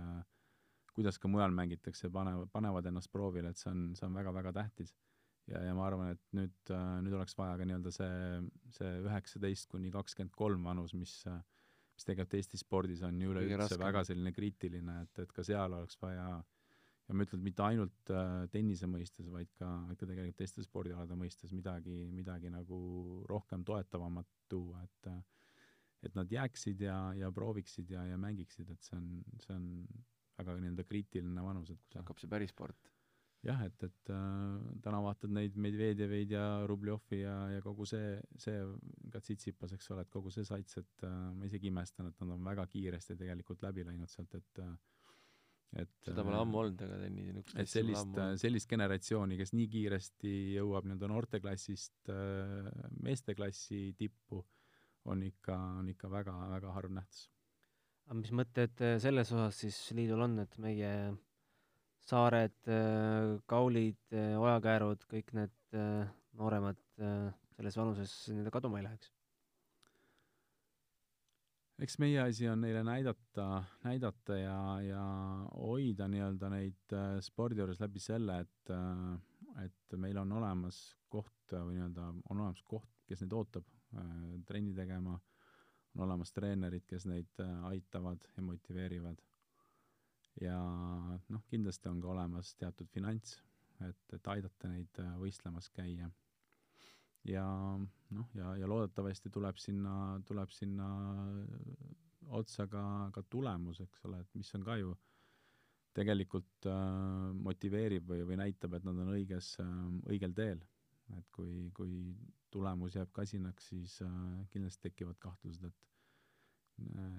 kuidas ka mujal mängitakse, panevad, panevad ennast proovile, et see on, see on väga-väga tähtis. Ja, ja ma arvan, et nüüd, nüüd oleks vaja ka nii-öelda see, see üheksateist kuni kakskümmend kolm vanus, mis äh, mis tegelikult Eesti spordis on ju üleüldse väga selline kriitiline, et, et ka seal oleks vaja ja ma ütlen, et mitte ainult äh, tennise mõistes, vaid ka, ka tegelikult teiste spordialade mõistes midagi, midagi nagu rohkem toetavamat tuua, et et nad jääksid ja, ja prooviksid ja, ja mängiksid, et see on, see on väga nii-öelda kriitiline vanus, et kui hakkab see päris sport jah, et, et äh, täna vaatad neid Medvedjeveid ja Rubljovi ja, ja kogu see, see ka Tsitsipas, eks ole, et kogu see sats, et äh, ma isegi imestan, et nad on väga kiiresti tegelikult läbi läinud sealt, et äh, et seda pole äh, ammu olnud, aga tennise niisugust et sellist, äh, sellist generatsiooni, kes nii kiiresti jõuab nii-öelda noorteklassist äh, meesteklassi tippu, on ikka, on ikka väga, väga harv nähtus. aga mis mõtted selles osas siis liidul on, et meie saared, kaulid, ojakäärud, kõik need nooremad selles vanuses nii-öelda kaduma ei läheks? eks meie asi on neile näidata, näidata ja, ja hoida nii-öelda neid spordi juures läbi selle, et, et meil on olemas koht või nii-öelda, on olemas koht, kes neid ootab trenni tegema, on olemas treenerid, kes neid aitavad ja motiveerivad ja noh, kindlasti on ka olemas teatud finants, et, et aidata neid äh, võistlemas käia. ja noh, ja, ja loodetavasti tuleb sinna, tuleb sinna otsa ka, ka tulemus, eks ole, et mis on ka ju tegelikult äh, motiveerib või, või näitab, et nad on õiges äh,, õigel teel. et kui, kui tulemus jääb kasinaks, siis äh, kindlasti tekivad kahtlused, et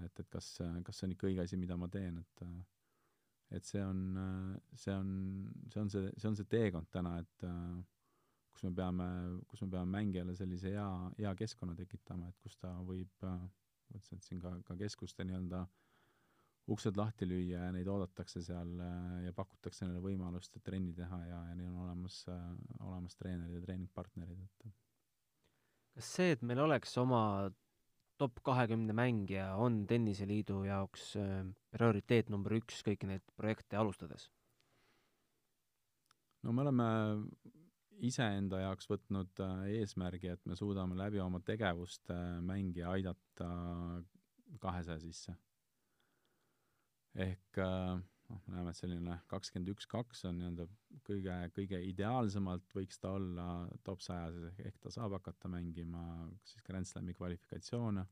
et, et kas, kas see on ikka õige asi, mida ma teen, et äh, et see on, see on, see on see, see on see teekond täna, et kus me peame, kus me peame mängijale sellise hea, hea keskkonna tekitama, et kus ta võib, ma ütlesin, et siin ka, ka keskuste nii-öelda uksed lahti lüüa ja neid oodatakse seal ja pakutakse neile võimalust trenni teha ja, ja neil on olemas, olemas treenerid ja treeningpartnerid, et kas see, et meil oleks oma top kahekümne mängija on Tenniseliidu jaoks äh, prioriteet number üks kõiki neid projekte alustades? no me oleme iseenda jaoks võtnud äh, eesmärgi, et me suudame läbi oma tegevuste mängija aidata kahesaja sisse. ehk äh, noh, me näeme, et selline kakskümmend üks, kaks on nii-öelda kõige, kõige ideaalsemalt võiks ta olla top sajas, ehk ta saab hakata mängima siis Grand Slami kvalifikatsioone.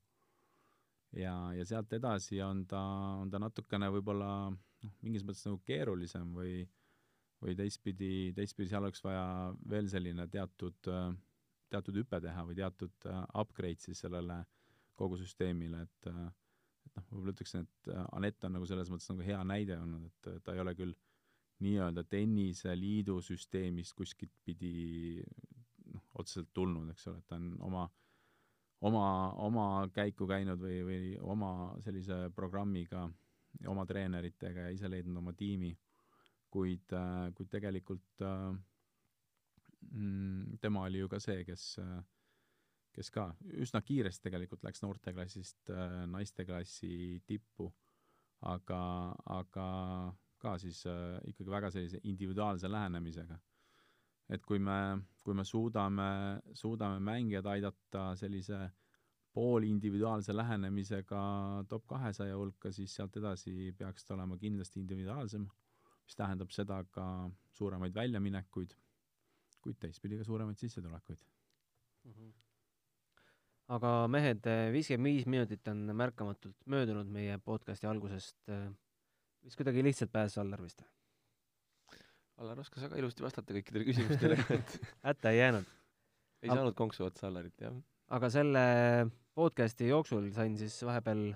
Ja, ja sealt edasi on ta, on ta natukene võib-olla noh, mingis mõttes nagu keerulisem või või teistpidi, teistpidi seal oleks vaja veel selline teatud, teatud hüpe teha või teatud äh, upgrade siis sellele kogu süsteemile, et äh, noh, võib-olla ütleksin, et äh, Anett on nagu selles mõttes nagu hea näide olnud, et äh, ta ei ole küll nii-öelda tenniseliidu süsteemist kuskilt pidi noh, otseselt tulnud, eks ole, et ta on oma oma, oma käiku käinud või, või oma sellise programmiga oma treeneritega ja ise leidnud oma tiimi, kuid, kuid tegelikult äh, mm, tema oli ju ka see, kes äh, kes ka üsna kiiresti tegelikult läks noorteklassist äh, naisteklassi tippu, aga, aga ka siis äh, ikkagi väga sellise individuaalse lähenemisega. et kui me, kui me suudame, suudame mängijad aidata sellise poolindividuaalse lähenemisega top kahesaja hulka, siis sealt edasi peaks ta olema kindlasti individuaalsem, mis tähendab seda ka suuremaid väljaminekuid, kuid teistpidi ka suuremaid sissetulekuid. Aga mehed, viiskümmend viis minutit on märkamatult möödunud meie podcasti algusest. vist kuidagi lihtsalt pääses Allar vist? Allar oskas väga ilusti vastata kõikidele küsimustele, hätta ei jäänud. ei saanud konksu otsa Allarit, jah. aga selle podcasti jooksul sain siis vahepeal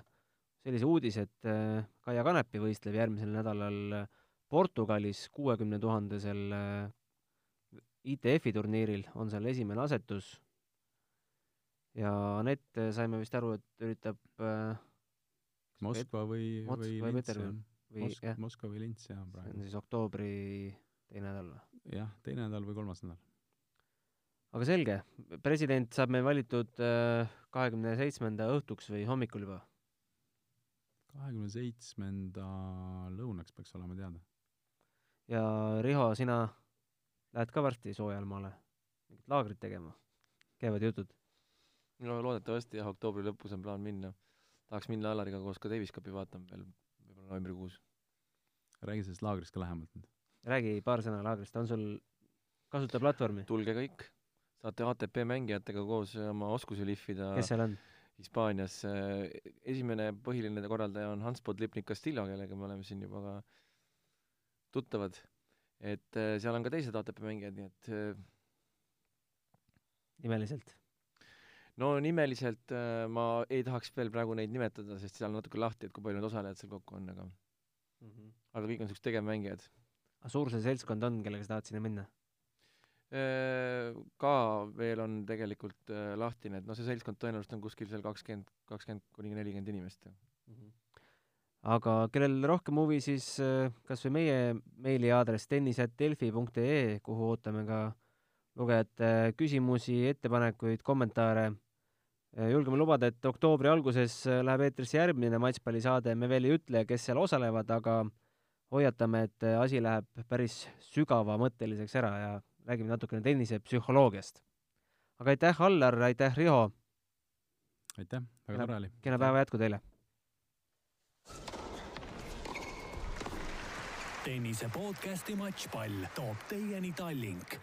sellise uudise, et äh, Kaia Kanepi võistleb järgmisel nädalal Portugalis kuuekümne tuhandesel ITF-i turniiril, on seal esimene asetus. Ja Anett, saime vist aru, et üritab äh, Moskva või, või või on. või Mosk- jah,, Moskva või Lints jah, see on praegu. siis oktoobri teine nädal või? jah, teine nädal või kolmas nädal. aga selge, president saab meil valitud kahekümne seitsmenda õhtuks või hommikul juba? kahekümne seitsmenda lõunaks peaks olema teada. ja Riho, sina lähed ka varsti soojale maale mingit laagrit tegema? käivad jutud? No loodetavasti jah, oktoobri lõpus on plaan minna. tahaks minna Allariga koos ka Davis Cupi vaatama veel, võib-olla novembrikuus. räägi sellest laagrist ka lähemalt nüüd. räägi paar sõna laagrist, on sul kasutajaplatvormi? tulge kõik, saate ATP mängijatega koos oma oskusi lihvida kes seal on? Hispaanias. esimene põhiline korraldaja on Hans Podlipnik Castillo, kellega me oleme siin juba ka tuttavad. et eh, seal on ka teised ATP mängijad, nii et eh, nimeliselt? No nimeliselt eh, ma ei tahaks veel praegu neid nimetada, sest seal on natuke lahti, et kui palju need osalejad seal kokku on, aga aga kõik on niisugused tegevmängijad. aga suur see seltskond on, kellega sa tahad sinna minna? Äh, ka veel on tegelikult äh, lahtine, et noh, see seltskond tõenäoliselt on kuskil seal kakskümmend, kakskümmend kuni nelikümmend inimest. aga kellel rohkem huvi, siis äh, kas või meie meiliaadress tennis.delfi.ee, kuhu ootame ka lugejate küsimusi, ettepanekuid, kommentaare. Julgeme lubada, et oktoobri alguses äh, läheb eetrisse järgmine matšpallisaade, me veel ei ütle, kes seal osalevad, aga hoiatame, et äh, asi läheb päris sügavamõtteliseks ära ja räägime natukene tennise psühholoogiast. aga aitäh, Allar, aitäh, Riho, aitäh, väga Kena- tore oli. kena päeva jätku teile! tennise podcasti Matšpall toob teieni Tallink